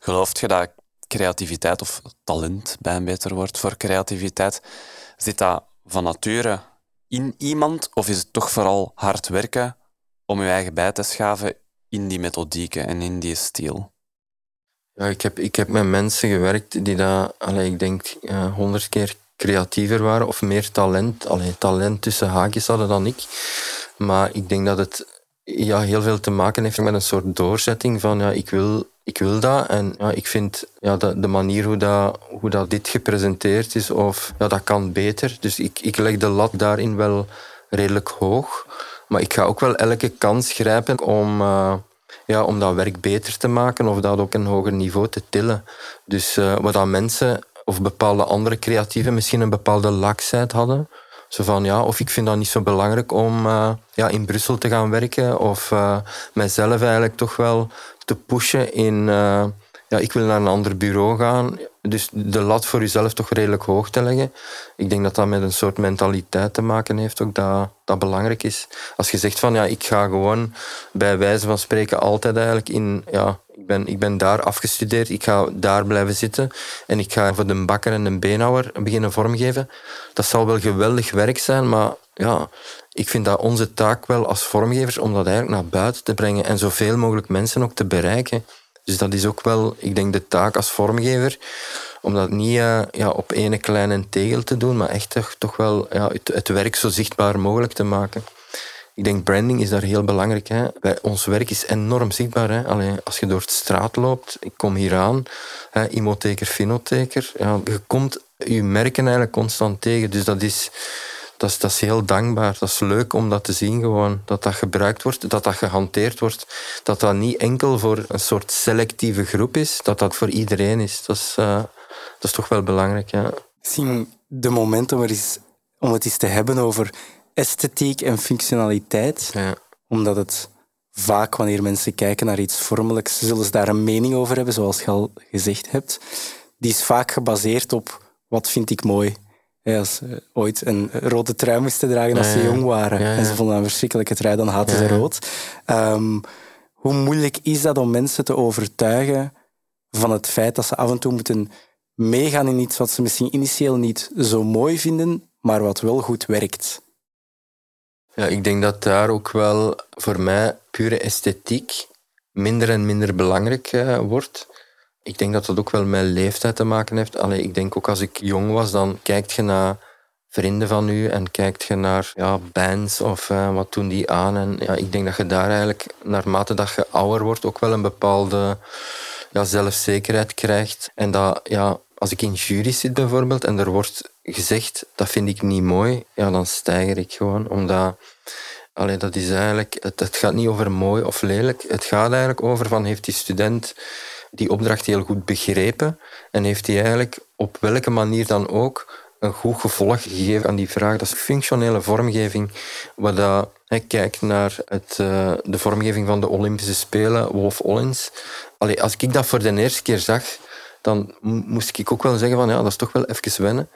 Gelooft je dat creativiteit of talent, bij een beter woord voor creativiteit, zit dat van nature in iemand of is het toch vooral hard werken om je eigen bij te schaven in die methodieken en in die stijl? Ja, ik heb, ik heb met mensen gewerkt die dat, allee, ik denk, honderd keer creatiever waren of meer talent, allee, talent tussen haakjes hadden dan ik. Maar ik denk dat het ja, heel veel te maken heeft met een soort doorzetting van ja, ik wil, ik wil dat. En ja, ik vind ja, de, de manier hoe, dat, hoe dat dit gepresenteerd is, of ja, dat kan beter. Dus ik, ik leg de lat daarin wel redelijk hoog. Maar ik ga ook wel elke kans grijpen om... Uh, ja, om dat werk beter te maken of dat ook een hoger niveau te tillen. Dus uh, wat dat mensen of bepaalde andere creatieven misschien een bepaalde laksheid hadden. Zo van, ja, of ik vind dat niet zo belangrijk om uh, ja, in Brussel te gaan werken of uh, mijzelf eigenlijk toch wel te pushen in, ja, ik wil naar een ander bureau gaan. Dus de lat voor jezelf toch redelijk hoog te leggen. Ik denk dat dat met een soort mentaliteit te maken heeft, ook dat dat belangrijk is. Als je zegt van ja, ik ga gewoon bij wijze van spreken altijd eigenlijk in, ja, ik ben, ik ben daar afgestudeerd, ik ga daar blijven zitten en ik ga voor de bakker en de beenhouwer beginnen vormgeven. Dat zal wel geweldig werk zijn, maar ja, ik vind dat onze taak wel als vormgevers om dat eigenlijk naar buiten te brengen en zoveel mogelijk mensen ook te bereiken. Dus dat is ook wel, ik denk, de taak als vormgever. Om dat niet uh, ja, op ene kleine tegel te doen, maar echt toch, wel ja, het, het, werk zo zichtbaar mogelijk te maken. Ik denk branding is daar heel belangrijk. Hè. Ons werk is enorm zichtbaar. Hè. Alleen als je door de straat loopt, ik kom hier aan, hè, imotheker, finotheker, ja, je komt je merken eigenlijk constant tegen. Dus dat is, dat is, dat is heel dankbaar. Dat is leuk om dat te zien gewoon. Dat dat gebruikt wordt, dat dat gehanteerd wordt. Dat dat niet enkel voor een soort selectieve groep is, dat dat voor iedereen is. Dat is, uh, dat is toch wel belangrijk, ja. Misschien de moment om, er eens, om het eens te hebben over esthetiek en functionaliteit. Ja. Omdat het vaak, wanneer mensen kijken naar iets vormelijks, zullen ze daar een mening over hebben, zoals je al gezegd hebt. Die is vaak gebaseerd op wat vind ik mooi als ze ooit een rode trui moesten dragen als ze jong waren. En ze vonden een verschrikkelijke trui, dan hadden ze rood. Um, hoe moeilijk is dat om mensen te overtuigen van het feit dat ze af en toe moeten meegaan in iets wat ze misschien initieel niet zo mooi vinden, maar wat wel goed werkt? Ja, ik denk dat daar ook wel voor mij pure esthetiek minder en minder belangrijk uh, wordt. Ik denk dat dat ook wel met leeftijd te maken heeft. Allee, ik denk ook als ik jong was, dan kijkt je naar vrienden van u en kijkt je naar ja, bands of uh, wat doen die aan. En ja, ik denk dat je daar eigenlijk, naarmate dat je ouder wordt, ook wel een bepaalde ja, zelfzekerheid krijgt. En dat, ja, als ik in jury zit bijvoorbeeld en er wordt gezegd, dat vind ik niet mooi, ja, dan stijger ik gewoon. Omdat Allee, dat is eigenlijk, het, het gaat niet over mooi of lelijk. Het gaat eigenlijk over van heeft die student die opdracht heel goed begrepen en heeft hij eigenlijk op welke manier dan ook een goed gevolg gegeven aan die vraag. Dat is functionele vormgeving, waar dat, hij kijkt naar het, uh, de vormgeving van de Olympische Spelen, Wolf Ollins. Allee, als ik dat voor de eerste keer zag, dan moest ik ook wel zeggen van ja, dat is toch wel even wennen.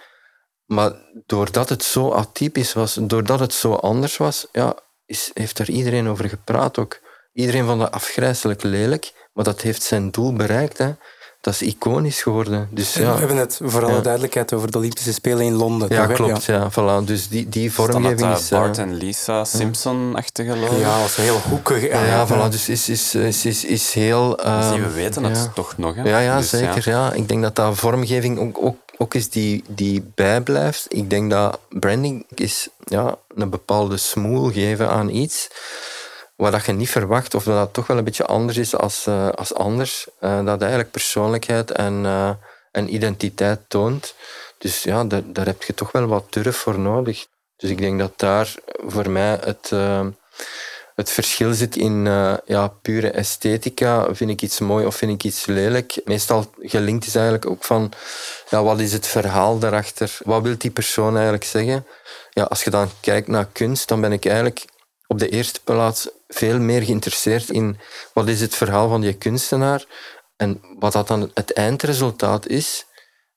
Maar doordat het zo atypisch was, doordat het zo anders was, ja, is, heeft er iedereen over gepraat ook. Iedereen vond dat afgrijzelijk lelijk, maar dat heeft zijn doel bereikt. Hè. Dat is iconisch geworden. Dus, ja, we hebben het voor alle duidelijkheid over de Olympische Spelen in Londen. Ja, klopt. Ja. Voilà. Dus die, die vormgeving is... Dat Bart en Lisa Simpson-achtige Ja, dat is heel hoekig. Ja, ja, voilà. Dus is, is, is, is, is heel... Uh, we weten het toch nog. Hè? Ja, ja dus, zeker. Ja. Ik denk dat dat vormgeving ook, ook, ook is die, die bijblijft. Ik denk dat branding is ja, een bepaalde smoel geven aan iets wat dat je niet verwacht, of dat het toch wel een beetje anders is als, uh, als anders. Uh, dat eigenlijk persoonlijkheid en, uh, en identiteit toont. Dus ja, daar, daar heb je toch wel wat durf voor nodig. Dus ik denk dat daar voor mij het, het verschil zit in ja, pure esthetica. Vind ik iets mooi of vind ik iets lelijk? Meestal gelinkt is eigenlijk ook van ja, wat is het verhaal daarachter? Wat wil die persoon eigenlijk zeggen? Ja, als je dan kijkt naar kunst, dan ben ik eigenlijk op de eerste plaats veel meer geïnteresseerd in wat is het verhaal van die kunstenaar en wat dat dan het eindresultaat is,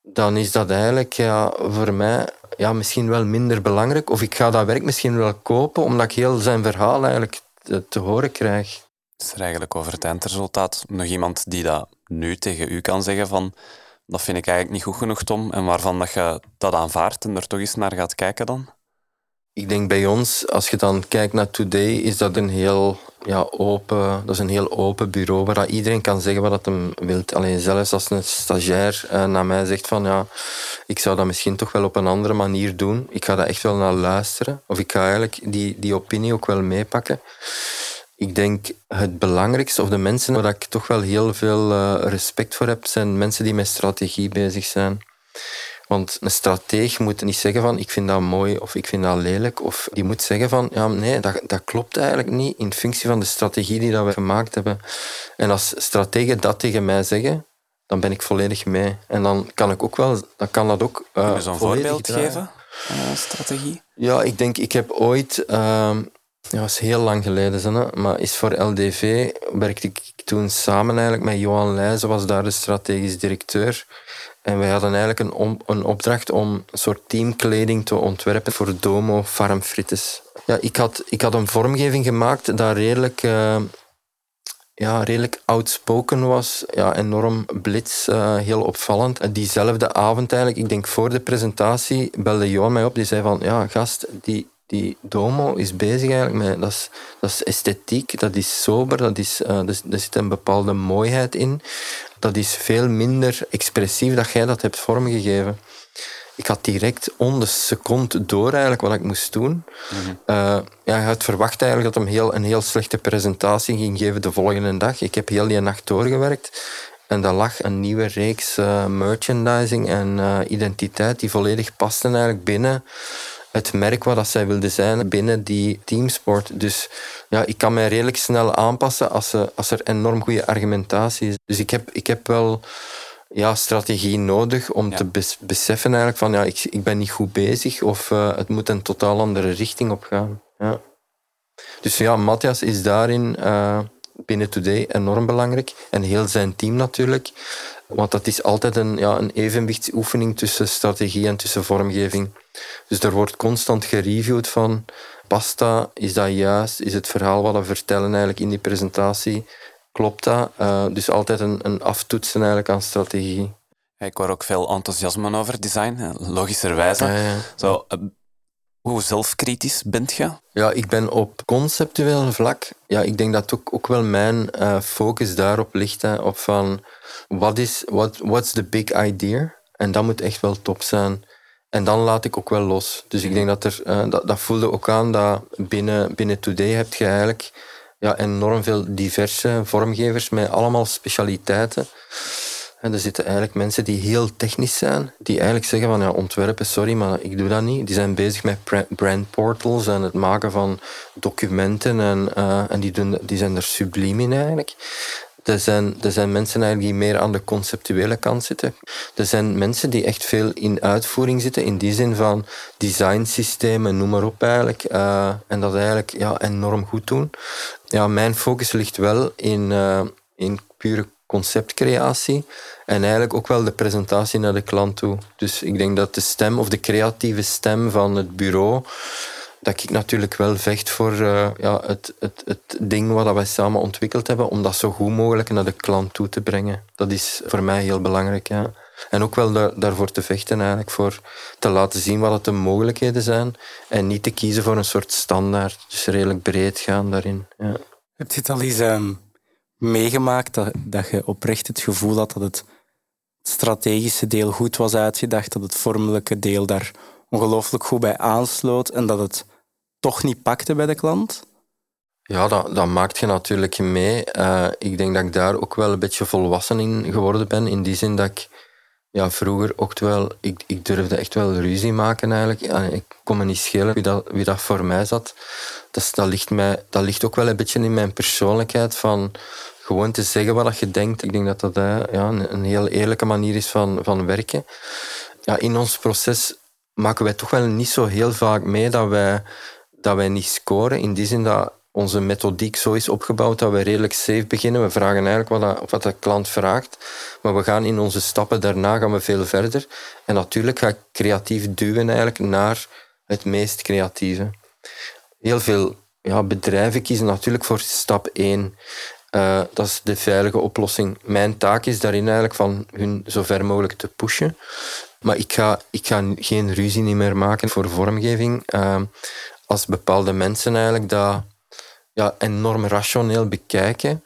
dan is dat eigenlijk ja, voor mij ja, misschien wel minder belangrijk. Of ik ga dat werk misschien wel kopen, omdat ik heel zijn verhaal eigenlijk te, te horen krijg. Is er eigenlijk over het eindresultaat nog iemand die dat nu tegen u kan zeggen van dat vind ik eigenlijk niet goed genoeg, Tom, en waarvan dat je dat aanvaardt en er toch eens naar gaat kijken dan? Ik denk bij ons, als je dan kijkt naar Today, is dat een heel, ja, open, dat is een heel open bureau waar iedereen kan zeggen wat hij wil. Alleen zelfs als een stagiair eh, naar mij zegt van ja, ik zou dat misschien toch wel op een andere manier doen. Ik ga daar echt wel naar luisteren. Of ik ga eigenlijk die, die opinie ook wel meepakken. Ik denk het belangrijkste, of de mensen waar ik toch wel heel veel uh, respect voor heb, zijn mensen die met strategie bezig zijn. Want een strateeg moet niet zeggen van ik vind dat mooi of ik vind dat lelijk. Of die moet zeggen van ja, nee, dat, dat klopt eigenlijk niet in functie van de strategie die dat we gemaakt hebben. En als strategen dat tegen mij zeggen, dan ben ik volledig mee. En dan kan ik ook wel, dan kan dat ook. Uh, Kun je zo'n voorbeeld geven? Uh, strategie? Ja, ik denk, ik heb ooit. Uh, ja, dat is heel lang geleden, hè, maar is voor LDV werkte ik toen samen eigenlijk met Johan Leijzen, was daar de strategisch directeur. En wij hadden eigenlijk een, een opdracht om een soort teamkleding te ontwerpen voor Domo Farmfrites. Ja, ik, had, ik had een vormgeving gemaakt dat redelijk, uh, ja, redelijk outspoken was. Ja, enorm blitz, uh, heel opvallend. Diezelfde avond eigenlijk, ik denk voor de presentatie, belde Johan mij op. Die zei van, ja gast, die, die Domo is bezig eigenlijk met... Dat is, dat is esthetiek, dat is sober, dat is, uh, er, er zit een bepaalde mooiheid in dat is veel minder expressief dat jij dat hebt vormgegeven. Ik had direct om de seconde door eigenlijk wat ik moest doen. Mm ja, je had verwacht eigenlijk dat hem heel, een heel slechte presentatie ging geven de volgende dag. Ik heb heel die nacht doorgewerkt. En daar lag een nieuwe reeks uh, merchandising en uh, identiteit die volledig paste eigenlijk binnen het merk wat dat zij wilde zijn binnen die teamsport. Dus ja, ik kan mij redelijk snel aanpassen als, als er enorm goede argumentatie is. Dus ik heb, ik heb wel ja, strategie nodig om te beseffen eigenlijk van ja, ik, ik ben niet goed bezig of uh, het moet een totaal andere richting op gaan. Ja. Dus ja, Matthias is daarin uh, binnen Today enorm belangrijk. En heel zijn team natuurlijk. Want dat is altijd een, ja, een evenwichtsoefening tussen strategie en tussen vormgeving. Dus er wordt constant gereviewd van pasta, is dat juist? Is het verhaal wat we vertellen eigenlijk in die presentatie, klopt dat? Uh, dus altijd een, een aftoetsen eigenlijk aan strategie. Ik hoor ook veel enthousiasme over design, logischerwijze. Ja, ja. Zo, uh, hoe zelfkritisch bent je? Ja, ik ben op conceptueel vlak. Ja, ik denk dat ook, ook wel mijn uh, focus daarop ligt. Hè, op van, wat is, what, what's the big idea? En dat moet echt wel top zijn. En dan laat ik ook wel los. Dus ik denk dat er, uh, dat, dat voelde ook aan dat binnen, binnen Today heb je eigenlijk ja, enorm veel diverse vormgevers met allemaal specialiteiten. Er zitten eigenlijk mensen die heel technisch zijn, die eigenlijk zeggen van ja, ontwerpen, sorry, maar ik doe dat niet. Die zijn bezig met brand portals en het maken van documenten en, uh, en die, doen, die zijn er subliem in eigenlijk. Er zijn, er zijn mensen eigenlijk die meer aan de conceptuele kant zitten. Er zijn mensen die echt veel in uitvoering zitten, in die zin van designsystemen, noem maar op eigenlijk. Uh, en dat eigenlijk ja, enorm goed doen. Ja, mijn focus ligt wel in, uh, in pure conceptcreatie en eigenlijk ook wel de presentatie naar de klant toe. Dus ik denk dat de stem of de creatieve stem van het bureau dat ik natuurlijk wel vecht voor uh, ja, het, het, het ding wat wij samen ontwikkeld hebben, om dat zo goed mogelijk naar de klant toe te brengen. Dat is voor mij heel belangrijk. Ja. En ook wel daar, daarvoor te vechten, eigenlijk, voor te laten zien wat het de mogelijkheden zijn en niet te kiezen voor een soort standaard. Dus redelijk breed gaan daarin. Ja. Heb je het al eens um, meegemaakt dat, dat je oprecht het gevoel had dat het strategische deel goed was uitgedacht, dat het vormelijke deel daar ongelooflijk goed bij aansloot en dat het toch niet pakte bij de klant? Ja, dat, dat maakt je natuurlijk mee. Uh, ik denk dat ik daar ook wel een beetje volwassen in geworden ben. In die zin dat ik ja, vroeger ook wel... Ik, ik durfde echt wel ruzie maken eigenlijk. ik kon me niet schelen wie dat, wie dat voor mij zat. Dus dat, ligt mij, dat ligt ook wel een beetje in mijn persoonlijkheid van gewoon te zeggen wat je denkt. Ik denk dat dat uh, ja, een, een heel eerlijke manier is van, van werken. Ja, in ons proces maken wij toch wel niet zo heel vaak mee dat wij dat wij niet scoren. In die zin dat onze methodiek zo is opgebouwd dat we redelijk safe beginnen. We vragen eigenlijk wat, dat, wat de klant vraagt. Maar we gaan in onze stappen daarna gaan we veel verder. En natuurlijk ga ik creatief duwen eigenlijk naar het meest creatieve. Heel veel ja, bedrijven kiezen natuurlijk voor stap 1. Eh, dat is de veilige oplossing. Mijn taak is daarin eigenlijk van hun zo ver mogelijk te pushen. Maar ik ga, ik ga geen ruzie meer maken voor vormgeving. Uh, als bepaalde mensen eigenlijk dat ja, enorm rationeel bekijken,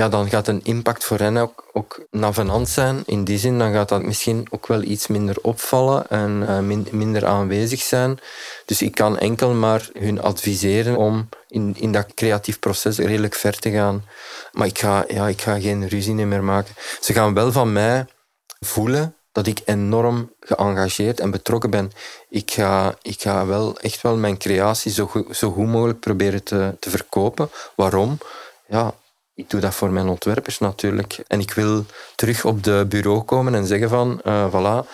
ja, dan gaat een impact voor hen ook, ook navenant zijn. In die zin, dan gaat dat misschien ook wel iets minder opvallen en uh, minder aanwezig zijn. Dus ik kan enkel maar hun adviseren om in, in dat creatief proces redelijk ver te gaan. Maar ik ga, ja, ik ga geen ruzie meer maken. Ze gaan wel van mij voelen dat ik enorm geëngageerd en betrokken ben. Ik ga, ik ga wel echt wel mijn creatie zo, goed, zo goed mogelijk proberen te, te verkopen. Waarom? Ja, ik doe dat voor mijn ontwerpers natuurlijk. En ik wil terug op de bureau komen en zeggen van, uh, voilà,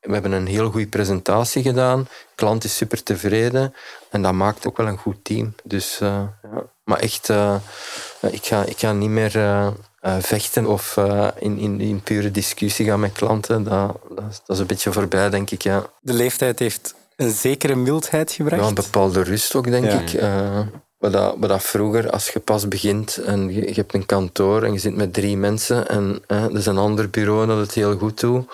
we hebben een heel goede presentatie gedaan. De klant is super tevreden. En dat maakt ook wel een goed team. Dus, uh, ja. Maar echt, uh, ik, ga, ik ga niet meer vechten of in, in, in pure discussie gaan met klanten, dat, dat, dat, is een beetje voorbij, denk ik. Ja. De leeftijd heeft een zekere mildheid gebracht? Ja, een bepaalde rust ook, denk ik. Wat dat, vroeger, als je pas begint en je, hebt een kantoor en je zit met drie mensen en er is een ander bureau dat het heel goed doet,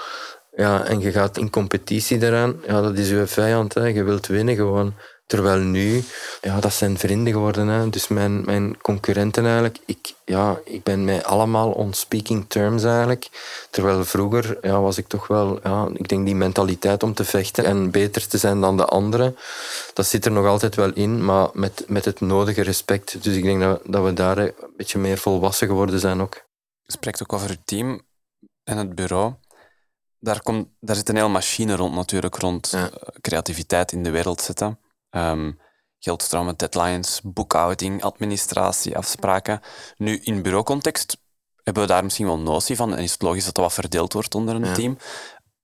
ja, en je gaat in competitie daaraan, ja, dat is je vijand. Hè. Je wilt winnen gewoon. Terwijl nu, ja, dat zijn vrienden geworden. Hè. Dus mijn, mijn concurrenten eigenlijk, ik, ja, ik ben mij allemaal on speaking terms eigenlijk. Terwijl vroeger ja, was ik toch wel, ja, ik denk die mentaliteit om te vechten en beter te zijn dan de anderen, dat zit er nog altijd wel in, maar met, met het nodige respect. Dus ik denk dat, dat we daar een beetje meer volwassen geworden zijn ook. Je spreekt ook over het team en het bureau. Daar, komt, daar zit een hele machine rond natuurlijk, rond eh, creativiteit in de wereld zetten. Um, geldstromen, deadlines, boekhouding, administratie, afspraken. Nu, in bureaucontext hebben we daar misschien wel notie van en is het logisch dat dat wat verdeeld wordt onder een team.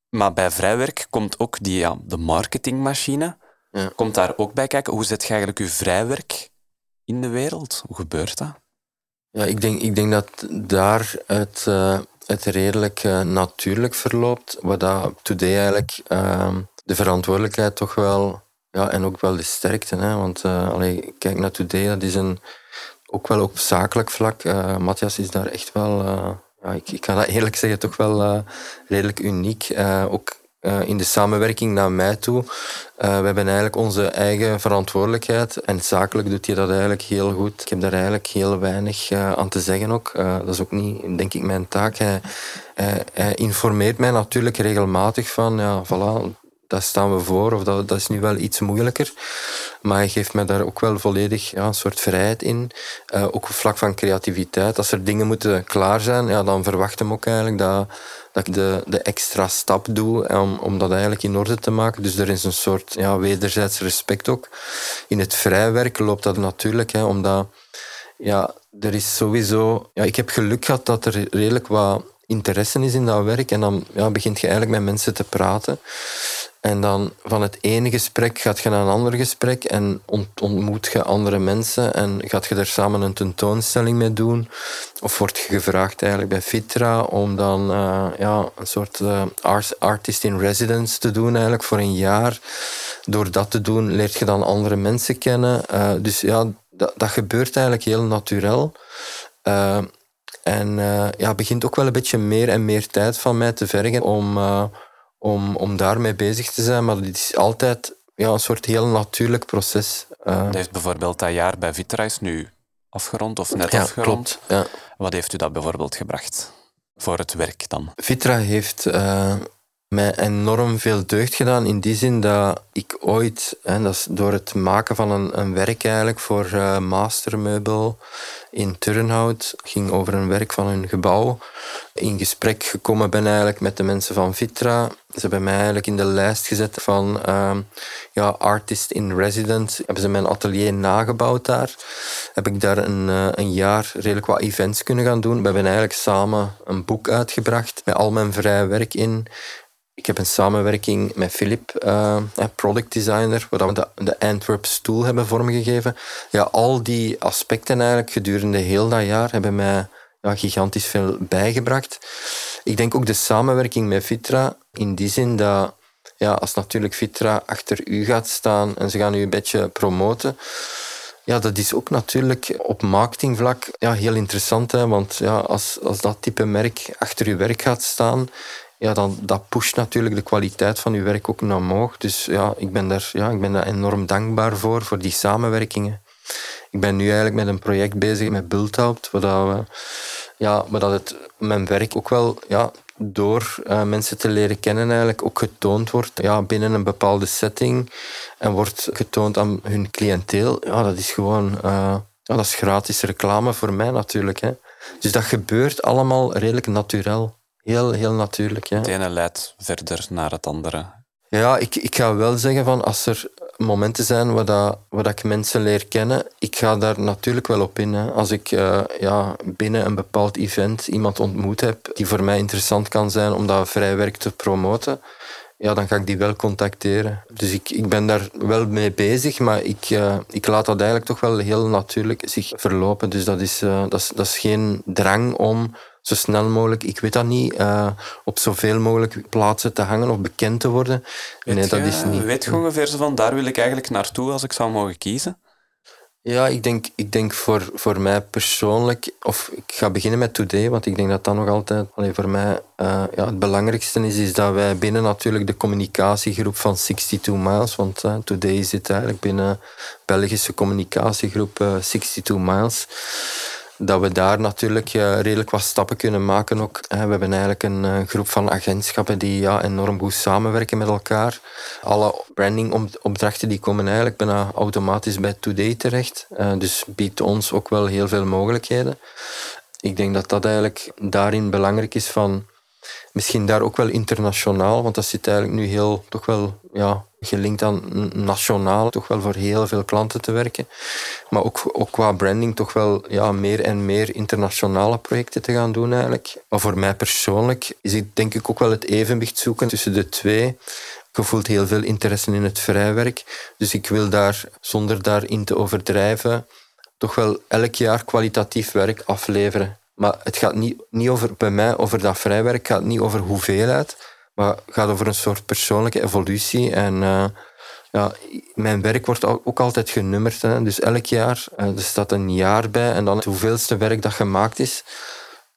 Maar bij vrijwerk komt ook die, ja, de marketingmachine ja. komt daar ook bij kijken. Hoe zet je eigenlijk je vrijwerk in de wereld? Hoe gebeurt dat? Ja, ik denk, ik denk dat daar het, uh, het redelijk uh, natuurlijk verloopt. Wat dat today eigenlijk uh, de verantwoordelijkheid toch wel ja, en ook wel de sterkte. Hè? Want uh, kijk naar Today, dat is een, ook wel op zakelijk vlak. Uh, Matthias is daar echt wel, uh, ja, ik, ik kan dat eerlijk zeggen, toch wel redelijk uniek. ook in de samenwerking naar mij toe. we hebben eigenlijk onze eigen verantwoordelijkheid. En zakelijk doet hij dat eigenlijk heel goed. Ik heb daar eigenlijk heel weinig aan te zeggen ook. dat is ook niet, denk ik, mijn taak. Hij, hij informeert mij natuurlijk regelmatig van, ja, voilà, dat staan we voor, of dat, dat is nu wel iets moeilijker. Maar hij geeft mij daar ook wel volledig ja, een soort vrijheid in. Uh, ook op vlak van creativiteit. Als er dingen moeten klaar zijn, ja, dan verwacht hem ook eigenlijk dat, dat ik de, de extra stap doe om, om dat eigenlijk in orde te maken. Dus er is een soort ja, wederzijds respect ook. In het vrijwerk loopt dat natuurlijk, hè, omdat ja, er is sowieso... Ja, ik heb geluk gehad dat er redelijk wat interesse is in dat werk. En dan ja, begint je eigenlijk met mensen te praten. En dan van het ene gesprek gaat je naar een ander gesprek en ontmoet je andere mensen en gaat je er samen een tentoonstelling mee doen. Of word je gevraagd eigenlijk bij Fitra om dan uh, ja, een soort uh, artist in residence te doen eigenlijk voor een jaar. Door dat te doen leert je dan andere mensen kennen. Uh, dus ja, dat, gebeurt eigenlijk heel natuurlijk. En ja, begint ook wel een beetje meer en meer tijd van mij te vergen om, om, om daarmee bezig te zijn. Maar dit is altijd ja, een soort heel natuurlijk proces. Uh. heeft bijvoorbeeld dat jaar bij Vitra is nu afgerond of net ja, afgerond. Klopt, ja. Wat heeft u dat bijvoorbeeld gebracht voor het werk dan? Vitra heeft mij enorm veel deugd gedaan. In die zin dat ik ooit, hè, dat is door het maken van een, een werk eigenlijk voor uh, Mastermeubel in Turnhout, ging over een werk van hun gebouw, in gesprek gekomen ben eigenlijk met de mensen van Vitra. Ze hebben mij eigenlijk in de lijst gezet van uh, ja, artist in residence. Hebben ze mijn atelier nagebouwd daar. Heb ik daar een, uh, een jaar redelijk wat events kunnen gaan doen. We hebben eigenlijk samen een boek uitgebracht met al mijn vrije werk in. Ik heb een samenwerking met Philip, uh, product designer, waar we de, Antwerp stoel hebben vormgegeven. Ja, al die aspecten eigenlijk gedurende heel dat jaar hebben mij ja, gigantisch veel bijgebracht. Ik denk ook de samenwerking met Vitra, in die zin dat ja, als natuurlijk Vitra achter u gaat staan en ze gaan u een beetje promoten, ja, dat is ook natuurlijk op marketingvlak ja, heel interessant. Hè? Want ja, als, als dat type merk achter uw werk gaat staan, ja, dan, dat pusht natuurlijk de kwaliteit van uw werk ook naar omhoog. Dus ja, ik ben daar, ja, ik ben daar enorm dankbaar voor, voor die samenwerkingen. Ik ben nu eigenlijk met een project bezig met Bulthaupt, waar, ja, waar dat het, mijn werk ook wel ja, door uh, mensen te leren kennen eigenlijk ook getoond wordt ja, binnen een bepaalde setting en wordt getoond aan hun cliënteel. Ja, dat is gewoon uh, ja, dat is gratis reclame voor mij natuurlijk. Hè. Dus dat gebeurt allemaal redelijk natuurlijk. Heel, heel natuurlijk. Ja. Het ene leidt verder naar het andere. Ja, ik, ik ga wel zeggen van als er momenten zijn waar, dat, waar dat ik mensen leer kennen, ik ga daar natuurlijk wel op in. Hè. Als ik uh, ja, binnen een bepaald event iemand ontmoet heb die voor mij interessant kan zijn om dat vrij werk te promoten, ja, dan ga ik die wel contacteren. Dus ik, ik ben daar wel mee bezig, maar ik, uh, ik laat dat eigenlijk toch wel heel natuurlijk zich verlopen. Dus dat is, uh, dat is, dat is geen drang om zo snel mogelijk, ik weet dat niet, uh, op zoveel mogelijk plaatsen te hangen of bekend te worden. Weet nee, dat je, is niet. Weet je ongeveer zo van, daar wil ik eigenlijk naartoe als ik zou mogen kiezen? Ja, ik denk, ik denk voor, voor mij persoonlijk, of ik ga beginnen met Today, want ik denk dat dat nog altijd alleen voor mij uh, ja, het belangrijkste is, is dat wij binnen natuurlijk de communicatiegroep van 62 Miles, want uh, Today zit eigenlijk binnen Belgische communicatiegroep uh, 62 Miles, dat we daar natuurlijk redelijk wat stappen kunnen maken ook. We hebben eigenlijk een eh, groep van agentschappen die ja, enorm goed samenwerken met elkaar. Alle brandingopdrachten die komen eigenlijk bijna automatisch bij Today terecht. Eh, dus biedt ons ook wel heel veel mogelijkheden. Ik denk dat dat eigenlijk daarin belangrijk is van misschien daar ook wel internationaal, want dat zit eigenlijk nu heel toch wel ja, gelinkt aan nationaal, toch wel voor heel veel klanten te werken. Maar ook, ook qua branding toch wel ja, meer en meer internationale projecten te gaan doen eigenlijk. Maar voor mij persoonlijk is het denk ik ook wel het evenwicht zoeken tussen de twee. Je voelt heel veel interesse in het vrijwerk. Dus ik wil daar, zonder daarin te overdrijven, toch wel elk jaar kwalitatief werk afleveren. Maar het gaat niet, niet over, bij mij over dat vrijwerk, het gaat niet over hoeveelheid, maar het gaat over een soort persoonlijke evolutie. En uh, ja, mijn werk wordt ook altijd genummerd. Hè. Dus elk jaar, uh, er staat een jaar bij en dan het hoeveelste werk dat gemaakt is.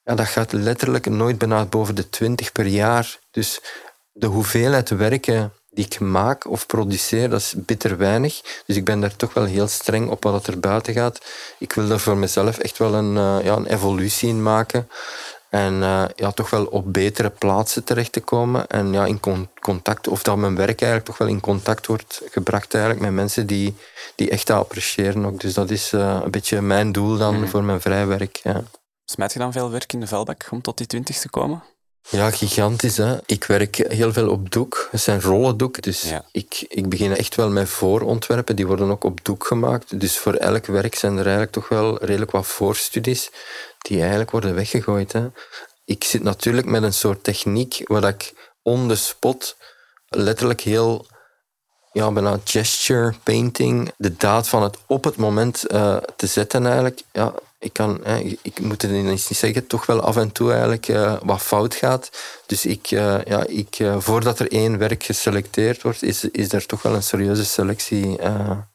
Ja, dat gaat letterlijk nooit bijna boven de 20 per jaar. Dus de hoeveelheid werken die ik maak of produceer, dat is bitter weinig. Dus ik ben daar toch wel heel streng op wat er buiten gaat. Ik wil daar voor mezelf echt wel een, uh, ja, een evolutie in maken. En eh, ja, toch wel op betere plaatsen terecht te komen. En ja, in contact, of dat mijn werk eigenlijk toch wel in contact wordt gebracht eigenlijk met mensen die, die echt dat appreciëren ook. Dus dat is uh, een beetje mijn doel dan mhm. voor mijn vrij werk. Ja. Smijt je dan veel werk in de vuilbak om tot die twintig te komen? Ja, gigantisch. Hè? Ik werk heel veel op doek. Het zijn rollendoek. Dus ik, ik begin echt wel met voorontwerpen. Die worden ook op doek gemaakt. Dus voor elk werk zijn er eigenlijk toch wel redelijk wat voorstudies die eigenlijk worden weggegooid. Hè? Ik zit natuurlijk met een soort techniek waar ik on the spot letterlijk heel ja, bijna gesture painting, de daad van het op het moment uh, te zetten eigenlijk. Ja, ik, kan, hè, ik moet het niet zeggen, toch wel af en toe eigenlijk uh, wat fout gaat. Dus ik, uh, ja, ik, voordat er één werk geselecteerd wordt, is, is er toch wel een serieuze selectie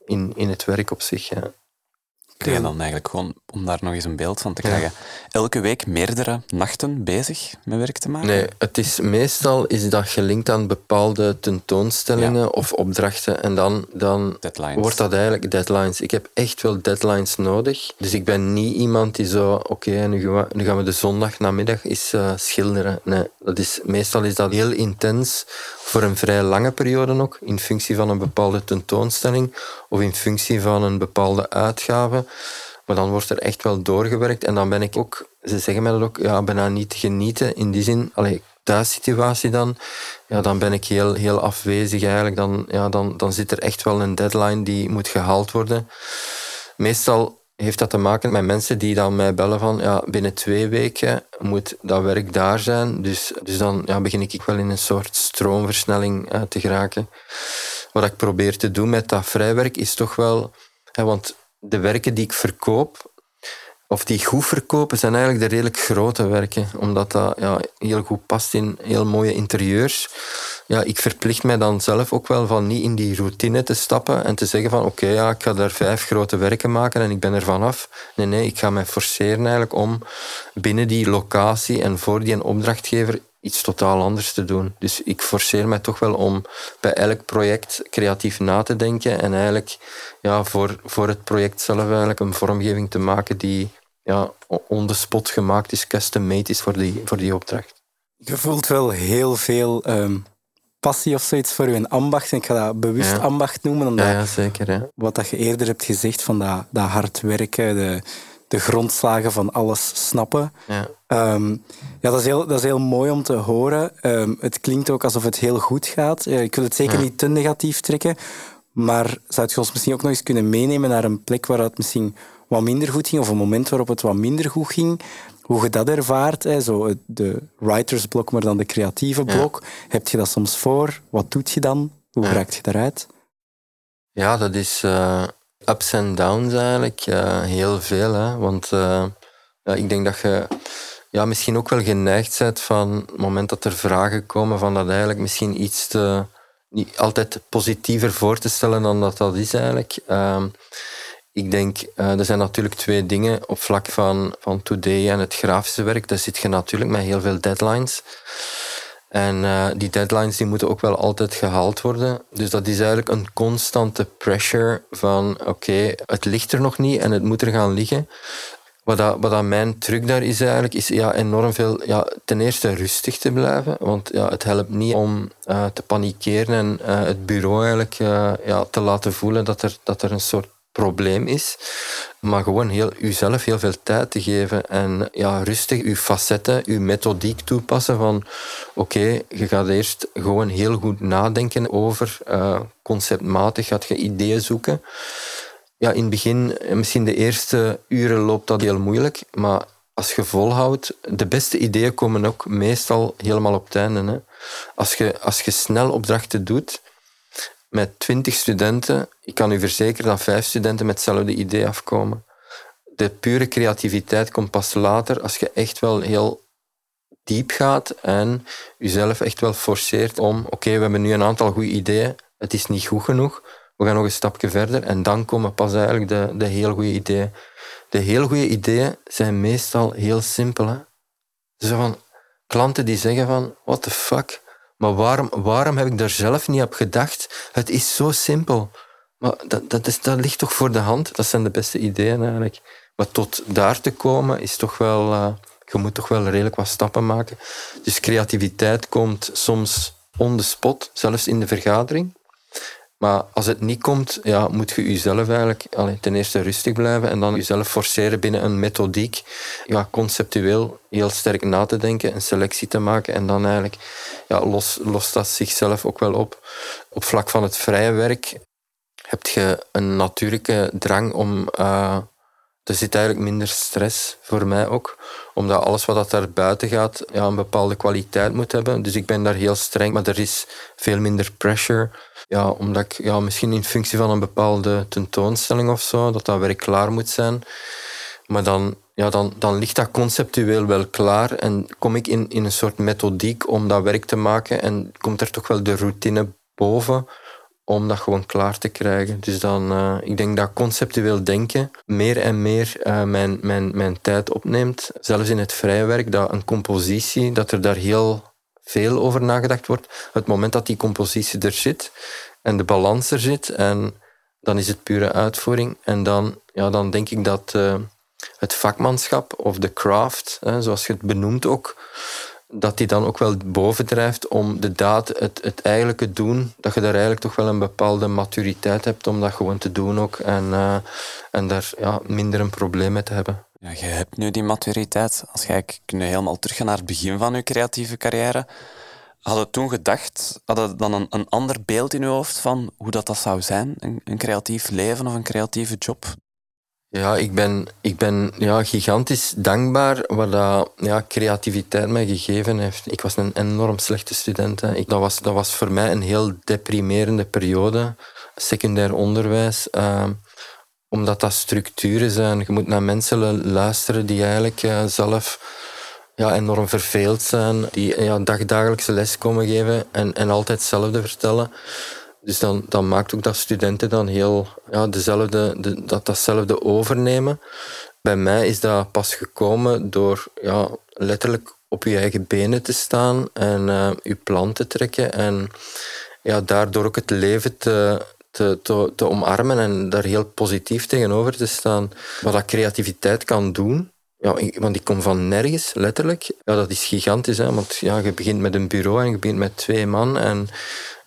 in, in het werk op zich. Kun je dan eigenlijk gewoon, om daar nog eens een beeld van te krijgen, elke week meerdere nachten bezig met werk te maken? Nee, het is meestal is dat gelinkt aan bepaalde tentoonstellingen of opdrachten. En dan, dan wordt dat eigenlijk deadlines. Ik heb echt wel deadlines nodig. Dus ik ben niet iemand die zo, oké, nu, gaan we, nu gaan we de zondag namiddag eens uh, schilderen. Nee, dat is, meestal is dat heel intens voor een vrij lange periode ook, in functie van een bepaalde tentoonstelling of in functie van een bepaalde uitgave. Maar dan wordt er echt wel doorgewerkt en dan ben ik ook, ze zeggen mij dat ook, ja, bijna niet genieten in die zin, allee, thuissituatie dan, ja, dan ben ik heel, heel afwezig eigenlijk. Dan, ja, dan, dan zit er echt wel een deadline die moet gehaald worden. Meestal heeft dat te maken met mensen die dan mij bellen van ja, binnen twee weken moet dat werk daar zijn. Dus, dus dan ja, begin ik wel in een soort stroomversnelling uh, te geraken. Wat ik probeer te doen met dat vrijwerk is toch wel... Hè, want de werken die ik verkoop, of die goed verkopen, zijn eigenlijk de redelijk grote werken. Omdat dat ja, heel goed past in heel mooie interieurs. Ja, ik verplicht mij dan zelf ook wel van niet in die routine te stappen en te zeggen van oké, ja, ik ga daar vijf grote werken maken en ik ben er vanaf. Nee, nee, ik ga mij forceren eigenlijk om binnen die locatie en voor die opdrachtgever iets totaal anders te doen. Dus ik forceer mij toch wel om bij elk project creatief na te denken en eigenlijk ja, voor, voor het project zelf eigenlijk een vormgeving te maken die ja, on the spot gemaakt is, custom made is voor die, voor die opdracht. Je voelt wel heel veel ehm, passie of zoiets voor je ambacht. En ik ga dat bewust ambacht noemen. Omdat ja, ja, zeker. Wat dat je eerder hebt gezegd van dat, dat hard werken, de, de grondslagen van alles snappen. Ja, um, ja dat, is heel, dat is heel mooi om te horen. Um, het klinkt ook alsof het heel goed gaat. ik wil het zeker niet te negatief trekken. Maar zou je ons misschien ook nog eens kunnen meenemen naar een plek waar het misschien wat minder goed ging, of een moment waarop het wat minder goed ging, hoe je dat ervaart, hè, zo de writersblok, maar dan de creatieve blok. Heb je dat soms voor? Wat doet je dan? Hoe ja. raakt je daaruit? Ja, dat is uh, ups en downs eigenlijk. Uh, heel veel. Hè? Want uh, ja, ik denk dat je ja, misschien ook wel geneigd bent van het moment dat er vragen komen, van dat eigenlijk misschien iets te, niet altijd positiever voor te stellen dan dat dat is eigenlijk. Ik denk, uh, er zijn natuurlijk twee dingen op vlak van, van Today en het grafische werk. Daar zit je natuurlijk met heel veel deadlines. En uh, die deadlines die moeten ook wel altijd gehaald worden. Dus dat is eigenlijk een constante pressure van oké, het ligt er nog niet en het moet er gaan liggen. Wat, dat, wat dat mijn truc daar is eigenlijk, is ja, enorm veel... Ja, ten eerste rustig te blijven, want ja, het helpt niet om uh, te panikeren en het bureau eigenlijk ja, te laten voelen dat er, dat er een soort probleem is. Maar gewoon heel, uzelf heel veel tijd te geven en ja, rustig uw facetten, uw methodiek toepassen van oké, je gaat eerst gewoon heel goed nadenken over uh, conceptmatig, gaat je ideeën zoeken. Ja, in het begin, misschien de eerste uren loopt dat heel moeilijk, maar als je volhoudt, de beste ideeën komen ook meestal helemaal op het einde. Hè. Als, je, als je snel opdrachten doet, met twintig studenten, ik kan u verzekeren dat vijf studenten met hetzelfde idee afkomen. De pure creativiteit komt pas later als je echt wel heel diep gaat en jezelf echt wel forceert om, oké, we hebben nu een aantal goede ideeën, het is niet goed genoeg, we gaan nog een stapje verder en dan komen pas eigenlijk de, de heel goede ideeën. De heel goede ideeën zijn meestal heel simpel. Hè? Zo van klanten die zeggen van, what the fuck, maar waarom, waarom heb ik daar zelf niet op gedacht? Het is zo simpel. Maar dat, dat, dat ligt toch voor de hand? Dat zijn de beste ideeën eigenlijk. Maar tot daar te komen is toch wel... Uh, je moet toch wel redelijk wat stappen maken. Dus creativiteit komt soms on the spot, zelfs in de vergadering. Maar als het niet komt, ja, moet je jezelf eigenlijk allee, ten eerste rustig blijven en dan jezelf forceren binnen een methodiek, ja, conceptueel heel sterk na te denken, een selectie te maken en dan eigenlijk ja, los, lost dat zichzelf ook wel op. Op vlak van het vrije werk heb je een natuurlijke drang om uh, er zit eigenlijk minder stress voor mij ook. Omdat alles wat dat daar buiten gaat ja, een bepaalde kwaliteit moet hebben. Dus ik ben daar heel streng, maar er is veel minder pressure. Ja, omdat ik ja, misschien in functie van een bepaalde tentoonstelling of zo, dat dat werk klaar moet zijn. Maar dan, ja, dan, dan ligt dat conceptueel wel klaar en kom ik in, in een soort methodiek om dat werk te maken en komt er toch wel de routine boven om dat gewoon klaar te krijgen. Dus dan, uh, ik denk dat conceptueel denken meer en meer uh, mijn, mijn, mijn tijd opneemt. Zelfs in het vrije werk, dat een compositie, dat er daar heel veel over nagedacht wordt. Het moment dat die compositie er zit en de balans er zit, en dan is het pure uitvoering. En dan, ja, dan denk ik dat uh, het vakmanschap of de craft, hè, zoals je het benoemt ook, dat die dan ook wel bovendrijft om de daad, het, het eigenlijke doen, dat je daar eigenlijk toch wel een bepaalde maturiteit hebt om dat gewoon te doen ook en, uh, en daar ja, minder een probleem mee te hebben. Ja, je hebt nu die maturiteit. Als je nu helemaal terug naar het begin van je creatieve carrière, had je toen gedacht, had je dan een, een ander beeld in je hoofd van hoe dat, dat zou zijn, een, een creatief leven of een creatieve job? Ja, ik ben, ik ben ja, gigantisch dankbaar wat dat, ja, creativiteit mij gegeven heeft. Ik was een enorm slechte student. Hè. Dat, was, dat was voor mij een heel deprimerende periode. Secundair onderwijs. Uh, omdat dat structuren zijn. Je moet naar mensen luisteren die eigenlijk uh, zelf ja, enorm verveeld zijn. Die ja, dagdagelijkse les komen geven en, en altijd hetzelfde vertellen. Dus dan, dan maakt ook dat studenten dan heel ja, dezelfde, de, dat, datzelfde overnemen. Bij mij is dat pas gekomen door ja, letterlijk op je eigen benen te staan en uh, je plan te trekken. En ja, daardoor ook het leven te, te, te, te, omarmen en daar heel positief tegenover te staan. Wat dat creativiteit kan doen. Ja, want ik kom van nergens, letterlijk. Ja, dat is gigantisch, hè, want ja, je begint met een bureau en je begint met twee man. En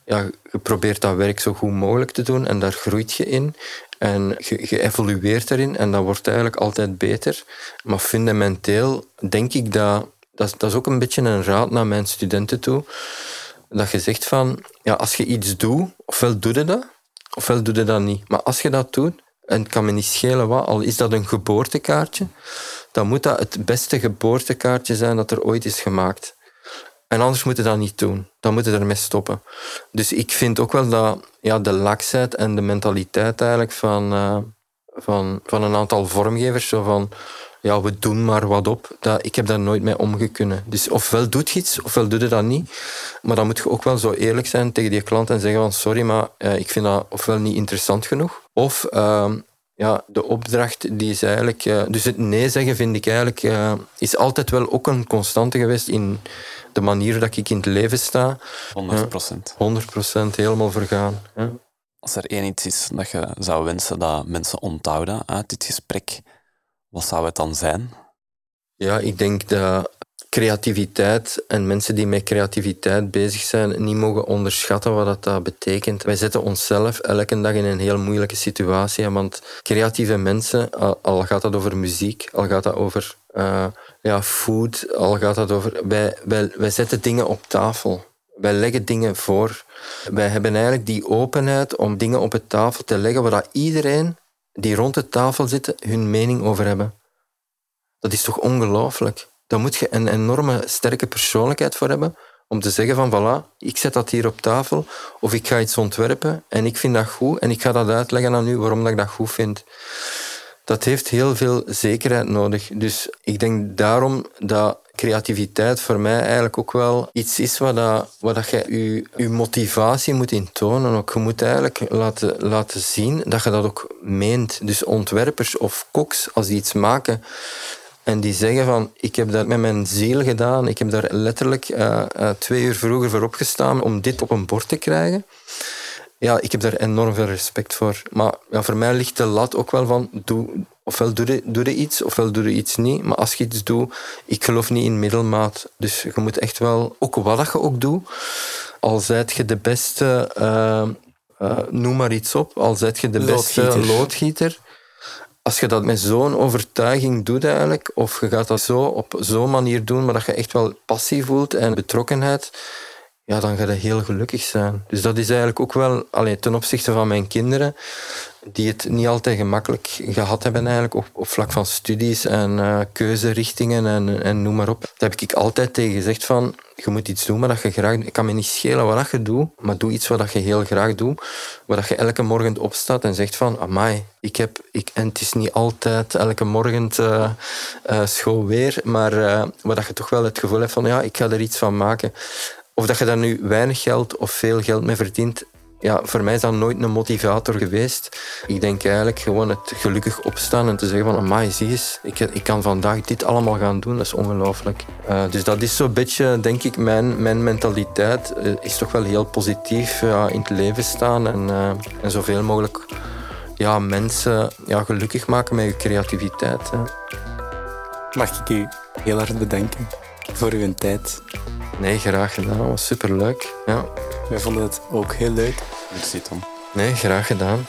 ja, je probeert dat werk zo goed mogelijk te doen en daar groeit je in. En je, je evolueert erin en dat wordt eigenlijk altijd beter. Maar fundamenteel denk ik dat, dat, dat is ook een beetje een raad naar mijn studenten toe, dat je zegt van, ja, als je iets doet, ofwel doe je dat, ofwel doe je dat niet. Maar als je dat doet, en het kan me niet schelen wat, al is dat een geboortekaartje, dan moet dat het beste geboortekaartje zijn dat er ooit is gemaakt. En anders moeten dat niet doen. Dan moeten ermee stoppen. Dus ik vind ook wel dat ja, de laksheid en de mentaliteit eigenlijk van, uh, van, van een aantal vormgevers, zo van ja, we doen maar wat op, dat, ik heb daar nooit mee omgekunnen. Dus ofwel doet je iets, ofwel doe je dat niet. Maar dan moet je ook wel zo eerlijk zijn tegen die klant en zeggen van sorry, maar uh, ik vind dat ofwel niet interessant genoeg, of uh, ja, de opdracht die is eigenlijk... Uh, dus het nee zeggen vind ik eigenlijk... Uh, is altijd wel ook een constante geweest in de manier dat ik in het leven sta. 100 procent. 100 procent, helemaal vergaan. Als er één iets is dat je zou wensen dat mensen onthouden uit dit gesprek, wat zou het dan zijn? Ja, ik denk dat creativiteit en mensen die met creativiteit bezig zijn niet mogen onderschatten wat dat betekent. Wij zetten onszelf elke dag in een heel moeilijke situatie. Want creatieve mensen, al gaat dat over muziek, al gaat dat over uh, ja, food, al gaat dat over... Wij, wij, wij zetten dingen op tafel. Wij leggen dingen voor. Wij hebben eigenlijk die openheid om dingen op de tafel te leggen waar iedereen die rond de tafel zit hun mening over hebben. Dat is toch ongelooflijk? Daar moet je een enorme sterke persoonlijkheid voor hebben om te zeggen van voilà, ik zet dat hier op tafel of ik ga iets ontwerpen en ik vind dat goed en ik ga dat uitleggen aan u waarom dat ik dat goed vind dat heeft heel veel zekerheid nodig. Dus ik denk daarom dat creativiteit voor mij eigenlijk ook wel iets is waar, dat, waar dat je, je je motivatie moet intonen. Ook je moet eigenlijk laten, laten zien dat je dat ook meent. Dus ontwerpers of koks, als die iets maken en die zeggen van ik heb dat met mijn ziel gedaan, ik heb daar letterlijk uh, uh, twee uur vroeger voor opgestaan om dit op een bord te krijgen ja, ik heb daar enorm veel respect voor. Maar ja, voor mij ligt de lat ook wel van, doe, ofwel doe je, doe je iets, ofwel doe je iets niet. Maar als je iets doet, ik geloof niet in middelmaat. Dus je moet echt wel, ook wat je ook doet, al zijt je de beste, uh, uh, noem maar iets op, al zijt je de Loodgieter. beste loodgieter, als je dat met zo'n overtuiging doet eigenlijk, of je gaat dat zo op zo'n manier doen, maar dat je echt wel passie voelt en betrokkenheid, ja, dan ga je heel gelukkig zijn. Dus dat is eigenlijk ook wel, allee, ten opzichte van mijn kinderen, die het niet altijd gemakkelijk gehad hebben eigenlijk, op, op vlak van studies en uh, keuzerichtingen en, en noem maar op. Daar heb ik altijd tegen gezegd van, je moet iets doen wat je graag Ik kan me niet schelen wat je doet, maar doe iets wat je heel graag doet. Waar je elke morgen opstaat en zegt van, amai, ik heb... Ik, en het is niet altijd elke morgen uh, weer, maar uh, waar dat je toch wel het gevoel hebt van, ja, ik ga er iets van maken. Of dat je daar nu weinig geld of veel geld mee verdient, ja, voor mij is dat nooit een motivator geweest. Ik denk eigenlijk gewoon het gelukkig opstaan en te zeggen van amai, zie eens, ik, ik kan vandaag dit allemaal gaan doen. Dat is ongelooflijk. Uh, dus dat is zo'n beetje, denk ik, mijn, mijn mentaliteit uh, is toch wel heel positief in het leven staan en, uh, en zoveel mogelijk ja, mensen ja, gelukkig maken met je creativiteit. Hè. Mag ik u heel hard bedanken voor uw tijd? Nee, graag gedaan. Dat was superleuk. Ja. Wij vonden het ook heel leuk. Merci Tom. Nee, graag gedaan.